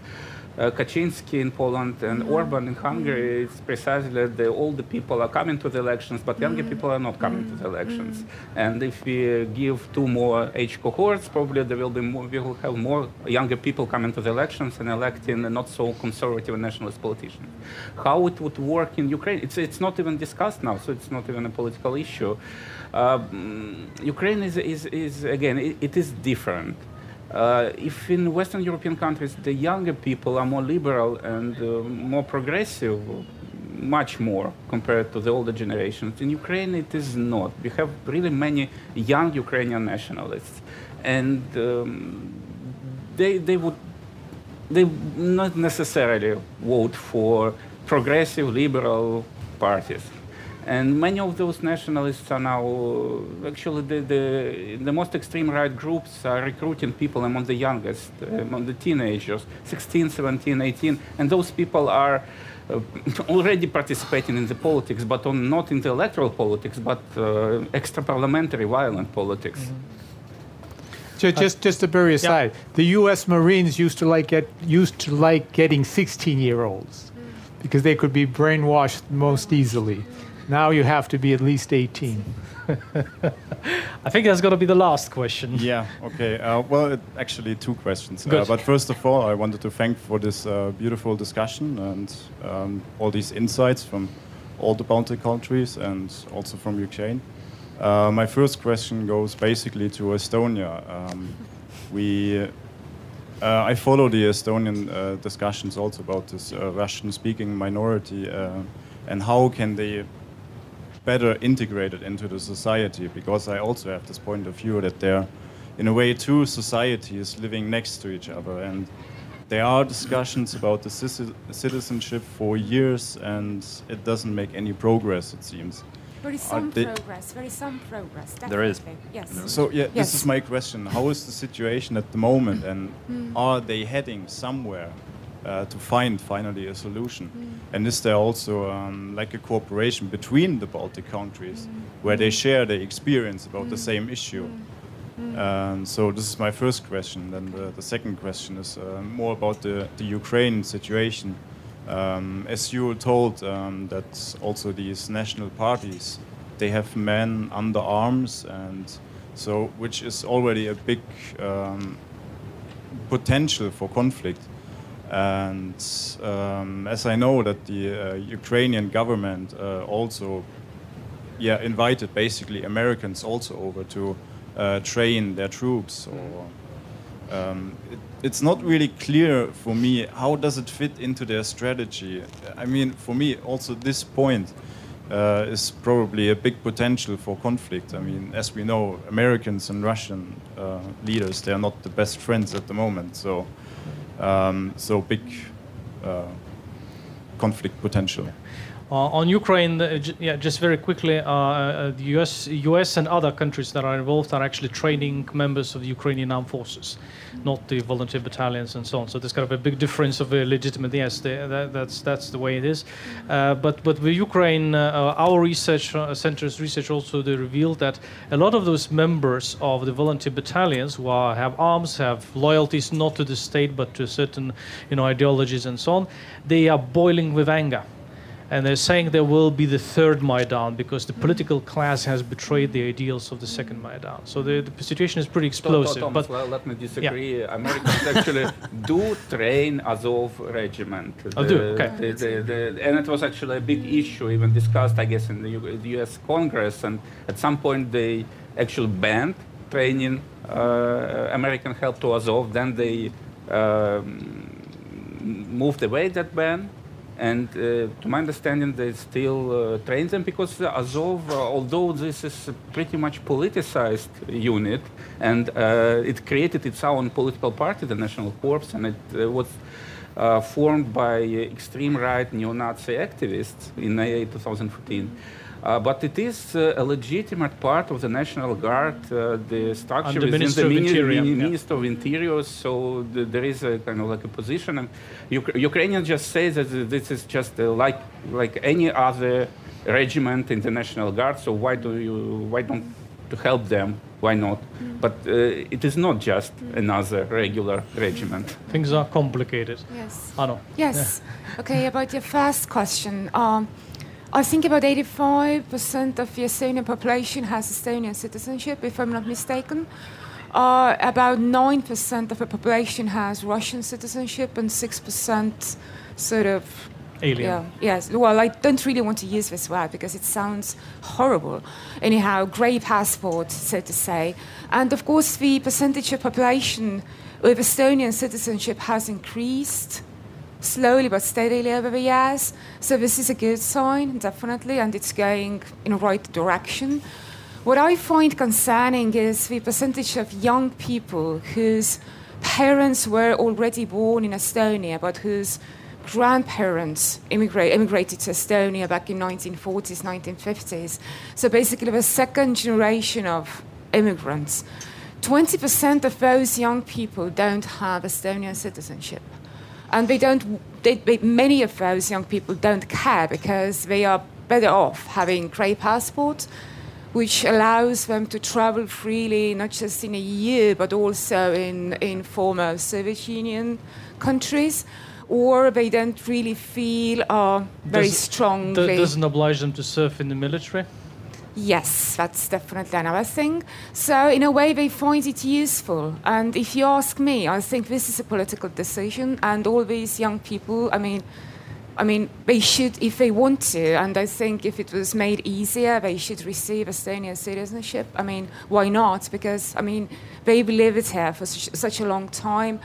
Uh, Kaczynski in Poland and mm-hmm. Orban in Hungary, mm-hmm. it's precisely that the older people are coming to the elections, but younger mm-hmm. people are not coming to the elections. And if we uh, give two more age cohorts, probably there will be more, we will have more younger people coming to the elections and electing not so conservative and nationalist politicians. How it would work in Ukraine, it's, it's not even discussed now, so it's not even a political issue. Um, Ukraine is, is, is again, it, it is different. Uh, if in Western European countries the younger people are more liberal and uh, more progressive, much more compared to the older generations, in Ukraine it is not. We have really many young Ukrainian nationalists, and um, they they would they not necessarily vote for progressive liberal parties. And many of those nationalists are now uh, actually the, the, the most extreme right groups are recruiting people among the youngest, uh, among the teenagers, 16, 17, 18, and those people are uh, already participating in the politics, but on, not in the electoral politics, but uh, extra parliamentary violent politics. Mm-hmm. Ju- uh, Just, just to bury aside, the U.S. Marines used to like get used to like getting 16-year-olds mm. because they could be brainwashed most easily. Now you have to be at least 18. I think that's going to be the last question. Yeah, okay. Uh, well, it, actually, two questions. Uh, Good. but first of all, I wanted to thank for this uh, beautiful discussion and um, all these insights from all the Baltic countries and also from Ukraine. Uh, my first question goes basically to Estonia. Um, we, uh, I follow the Estonian uh, discussions also about this uh, Russian-speaking minority uh, and how can they better integrated into the society because I also have this point of view that they're in a way two societies living next to each other and there are discussions about the citizenship for years and it doesn't make any progress it seems There is some progress. There is some progress. There is. definitely. Yes. so yeah Yes. this is my question how is the situation at the moment and hmm. are they heading somewhere uh, to find finally a solution. And is there also um, like a cooperation between the baltic countries where they share their experience about the same issue? Um, so this is my first question. Then the, the second question is uh, more about the, the ukraine situation. Um, as you were told um, that also these national parties they have men under arms and so which is already a big um, potential for conflict and um, as I know that the uh, Ukrainian government uh, also yeah invited basically Americans also over to uh, train their troops. Or um, it, it's not really clear for me how does it fit into their strategy. I mean, for me, also this point uh, is probably a big potential for conflict. I mean, as we know, Americans and Russian uh, leaders they are not the best friends at the moment. So, um, so big uh, conflict potential. Uh, on Ukraine, uh, yeah, just very quickly, uh, uh, the US, US and other countries that are involved are actually training members of the Ukrainian armed forces, not the volunteer battalions and so on. So there's kind of a big difference of legitimate. Yes, the, that, that's that's the way it is. But but with Ukraine, our research center's research also they revealed that a lot of those members of the volunteer battalions who are, have arms, have loyalties not to the state but to certain you know ideologies and so on, they are boiling with anger and they're saying there will be the third Maidan because the political class has betrayed the ideals of the second Maidan. So the, the situation is pretty explosive. Tomas, but well, let me disagree. Americans actually do train Azov regiment. Oh, do? Okay. the- the- the- and it was actually a big issue, even discussed, I guess, in the, U- the U.S. Congress. And at some point, they actually banned training uh, American help to Azov. Then they um, moved away that ban. And uh, to my understanding, they still uh, train them because Azov, uh, although this is a pretty much politicized unit, and it created its own political party, the National Corps, and it was uh, formed by extreme right neo-Nazi activists in uh, 2014. Uh, but it is uh, a legitimate part of the National Guard. Uh, the structure Under is Minister in of the Mini- Interior, Mini- yeah. Minister of Interior, so th- there is a kind of like a position. And Uk- Ukrainians just say that this is just uh, like like any other regiment in the National Guard. So why do you why don't to help them? Why not? But uh, it is not just another regular regiment. things are complicated. Yes. I know. Yes. Okay, about your first question. Um, I think about 85% of the Estonian population has Estonian citizenship, if I'm not mistaken. Uh, about 9% of the population has Russian citizenship, and 6% sort of. Alien. Yeah, yes. Well, I don't really want to use this word because it sounds horrible. Anyhow, grey passport, so to say. And of course, the percentage of population with Estonian citizenship has increased slowly but steadily over the years. So this is a good sign, definitely, and it's going in the right direction. What I find concerning is the percentage of young people whose parents were already born in Estonia, but whose grandparents immigrate, immigrated to Estonia back in 1940s, 1950s. So basically, the second generation of immigrants. 20% of those young people don't have Estonian citizenship and they don't they, they, many of those young people don't care because they are better off having grey passports, which allows them to travel freely not just in a year but also in, in former soviet union countries or they don't really feel uh, very Does- strongly doesn't oblige them to serve in the military. Yes, that's definitely another thing. So, in a way, they find it useful. And if you ask me, I think this is a political decision, and all these young people, I mean, I mean, they should, if they want to, and I think if it was made easier, they should receive Estonian citizenship. I mean, why not? Because, I mean, they've lived here for such, such a long time.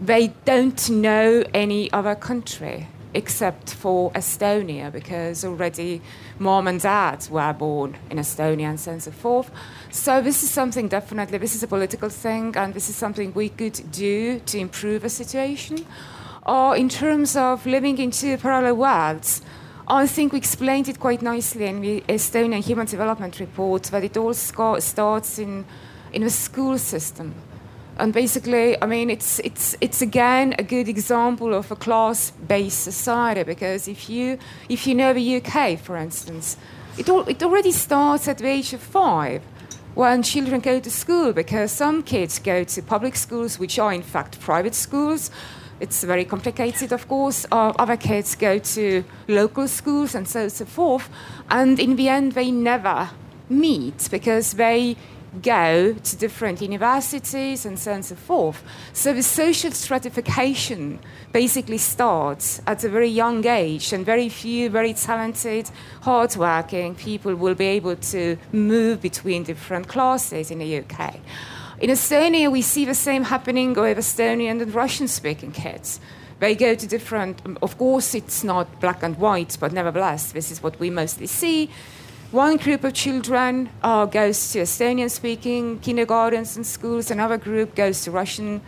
They don't know any other country except for Estonia, because already mom and dad were born in Estonia and so on and so forth. So this is something definitely, this is a political thing, and this is something we could do to improve the situation. Or in terms of living in two parallel worlds, I think we explained it quite nicely in the Estonian Human Development Report that it all starts in, in the school system. And basically, I mean, it's, it's, it's again a good example of a class-based society because if you, if you know the UK, for instance, it, al- it already starts at the age of five when children go to school because some kids go to public schools, which are in fact private schools. It's very complicated, of course. Uh, other kids go to local schools and so so forth. And in the end, they never meet because they go to different universities and so on and so forth. So the social stratification basically starts at a very young age, and very few very talented, hardworking people will be able to move between different classes in the UK. In Estonia, we see the same happening with Estonian and Russian speaking kids. They go to different, of course, it's not black and white, but nevertheless, this is what we mostly see. One group of children uh, goes to Estonian speaking kindergartens and schools, another group goes to Russian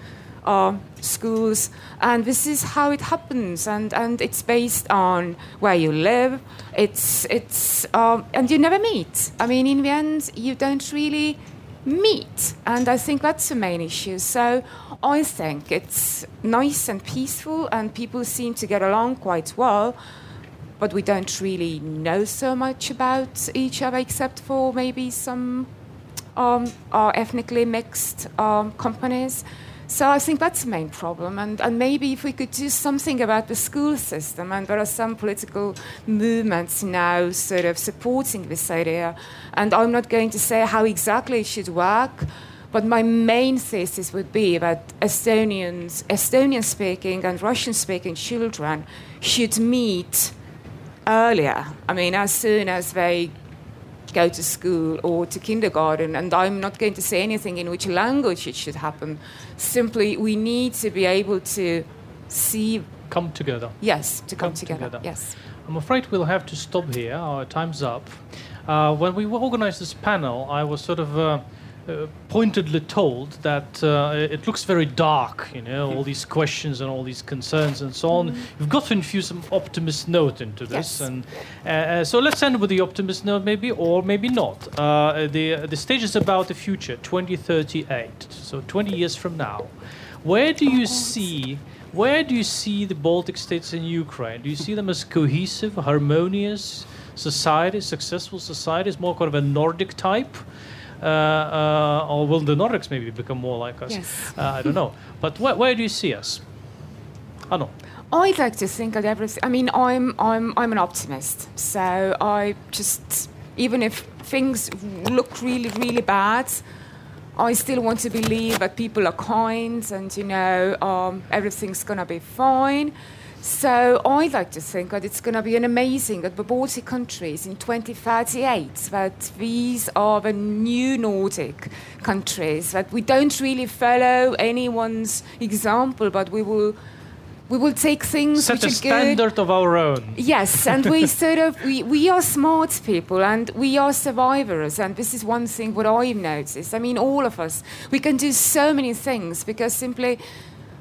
uh, schools, and this is how it happens. And, and it's based on where you live. It's it's um, and you never meet. I mean, in the end, you don't really meet, and I think that's the main issue. So I think it's nice and peaceful, and people seem to get along quite well. But we don't really know so much about each other, except for maybe some um, are ethnically mixed um, companies. So I think that's the main problem. And, and maybe if we could do something about the school system, and there are some political movements now sort of supporting this idea. And I'm not going to say how exactly it should work, but my main thesis would be that Estonians, Estonian speaking and Russian speaking children should meet earlier. I mean, as soon as they go to school or to kindergarten, and I'm not going to say anything in which language it should happen. Simply, we need to be able to see. Come together. Yes, to come, Come together. together. Yes. I'm afraid we'll have to stop here. Our time's up. Uh, when we organized this panel, I was sort of uh, uh, pointedly told that uh, it looks very dark, you know, all these questions and all these concerns and so on. You've got to infuse some optimist note into this, Yes. and uh, uh, so let's end with the optimist note, maybe, or maybe not. Uh, the the stage is about the future, 2038, so 20 years from now. Where do you see? Where do you see the Baltic states and Ukraine? Do you see them as cohesive, harmonious societies, successful societies, more kind of a Nordic type? Uh, uh, or will the Nordics maybe become more like us? Yes. Uh, I don't know. But where, where do you see us? I know. I'd like to think that everything. I mean, I'm I'm I'm an optimist, so I just even if things look really really bad, I still want to believe that people are kind and you know um, everything's gonna be fine. So I like to think that it's going to be an amazing that the Baltic countries in 2038 that these are the new Nordic countries that we don't really follow anyone's example, but we will we will take things Set which a are good. standard of our own. Yes, and we sort of we, we are smart people and we are survivors and this is one thing what I've noticed. I mean all of us we can do so many things because simply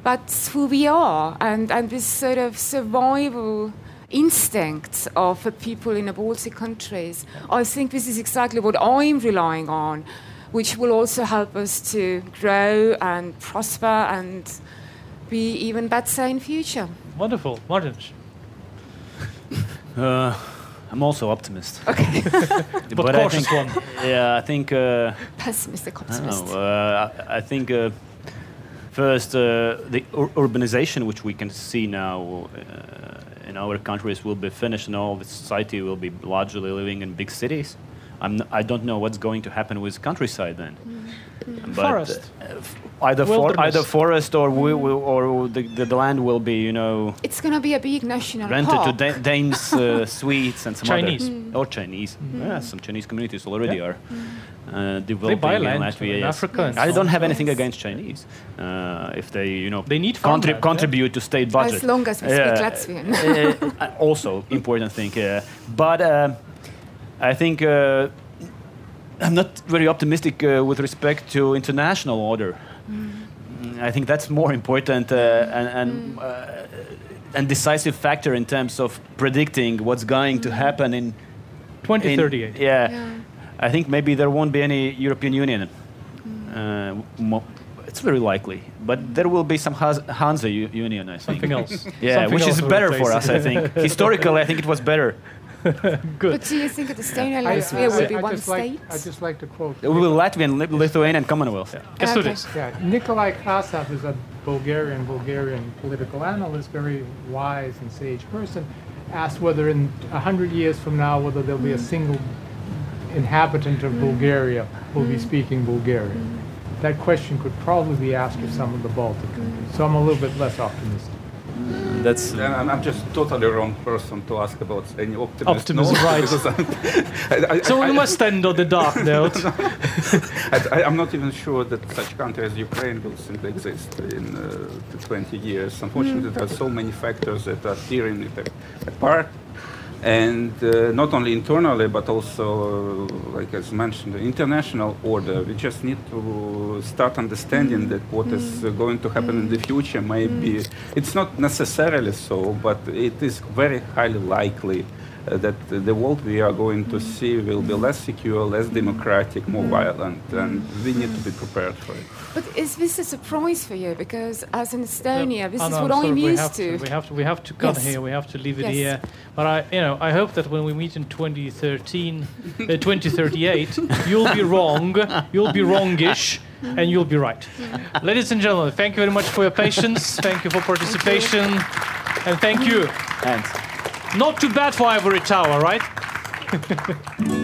that's who we are and, and this sort of survival instinct of the people in the Baltic countries. I think this is exactly what I'm relying on, which will also help us to grow and prosper and be even better in future. Wonderful. Martin. Uh, I'm also optimist. Okay. But I cautious think, one. Yeah, I think. Uh, Pessimistic I don't optimist. know. Uh, I, I think uh, first uh, the ur- urbanization, which we can see now uh, in our countries, will be finished, and all the society will be largely living in big cities. I'm n- I don't know what's going to happen with countryside then. But, Forest. uh, either for, either forest or we will, or the, the, the land will be you know It's going to be a big national rented park. to Da- Danes, uh, Swedes, and some Chinese. other or Chinese. Yeah, some Chinese communities already Yeah. are uh, They developing buy in land Latvia. in yes. Africa and I don't have anything Yes. against Chinese uh, if they you know They need contri- farmland, yeah. contribute to state budget. As long as we speak Latvian. uh, also important thing, uh, but uh, I think. Uh, I'm not very optimistic uh, with respect to international order. Mm, I think that's more important uh, and and, uh, and decisive factor in terms of predicting what's going to happen in 2038. in- yeah, Yeah. I think maybe there won't be any European Union. Uh, mo- it's very likely, but there will be some Has- Hansa U- Union, I think. Something else. Yeah, Something which else is better for us. I think. Historically, I think it was better. Good. But do you think that Estonia and I, Latvia will be I one just like, state? I just like to quote. We will Latvian, Li- Lithuanian Commonwealth. Let's do Okay. this. Yeah, Nikolai Krasov is a Bulgarian Bulgarian political analyst, very wise and sage person. Asked whether in hundred years from now whether there'll be a mm. single inhabitant of mm. Bulgaria will be mm. speaking Bulgarian. That question could probably be asked of some of the Baltic countries. So I'm a little bit less optimistic. That's Then I'm, I'm just totally wrong person to ask about any optimism. Optimism, right. I, I, So I, we must end on the dark note. I, am not even sure that such country as Ukraine will simply exist in uh, 20 years. Unfortunately, there are so many factors that are tearing it apart. And uh, not only internally, but also, uh, like as mentioned, the international order. We just need to start understanding that what is uh, going to happen in the future may be, it's not necessarily so, but it is very highly likely that the world we are going to see will be less secure, less democratic, more violent, and we need to be prepared for it. But is this a surprise for you? Because as in Estonia, this Oh, is what sorry, I'm used have to. We have to. We have to cut Yes. here. We have to leave it Yes. here. But I, you know, I hope that when we meet in 2013, uh, 2038, you'll be wrong. You'll be wrongish. And you'll be right. Ladies and gentlemen, thank you very much for your patience. Thank you for participation. And thank you. And Not too bad for Ivory Tower, right?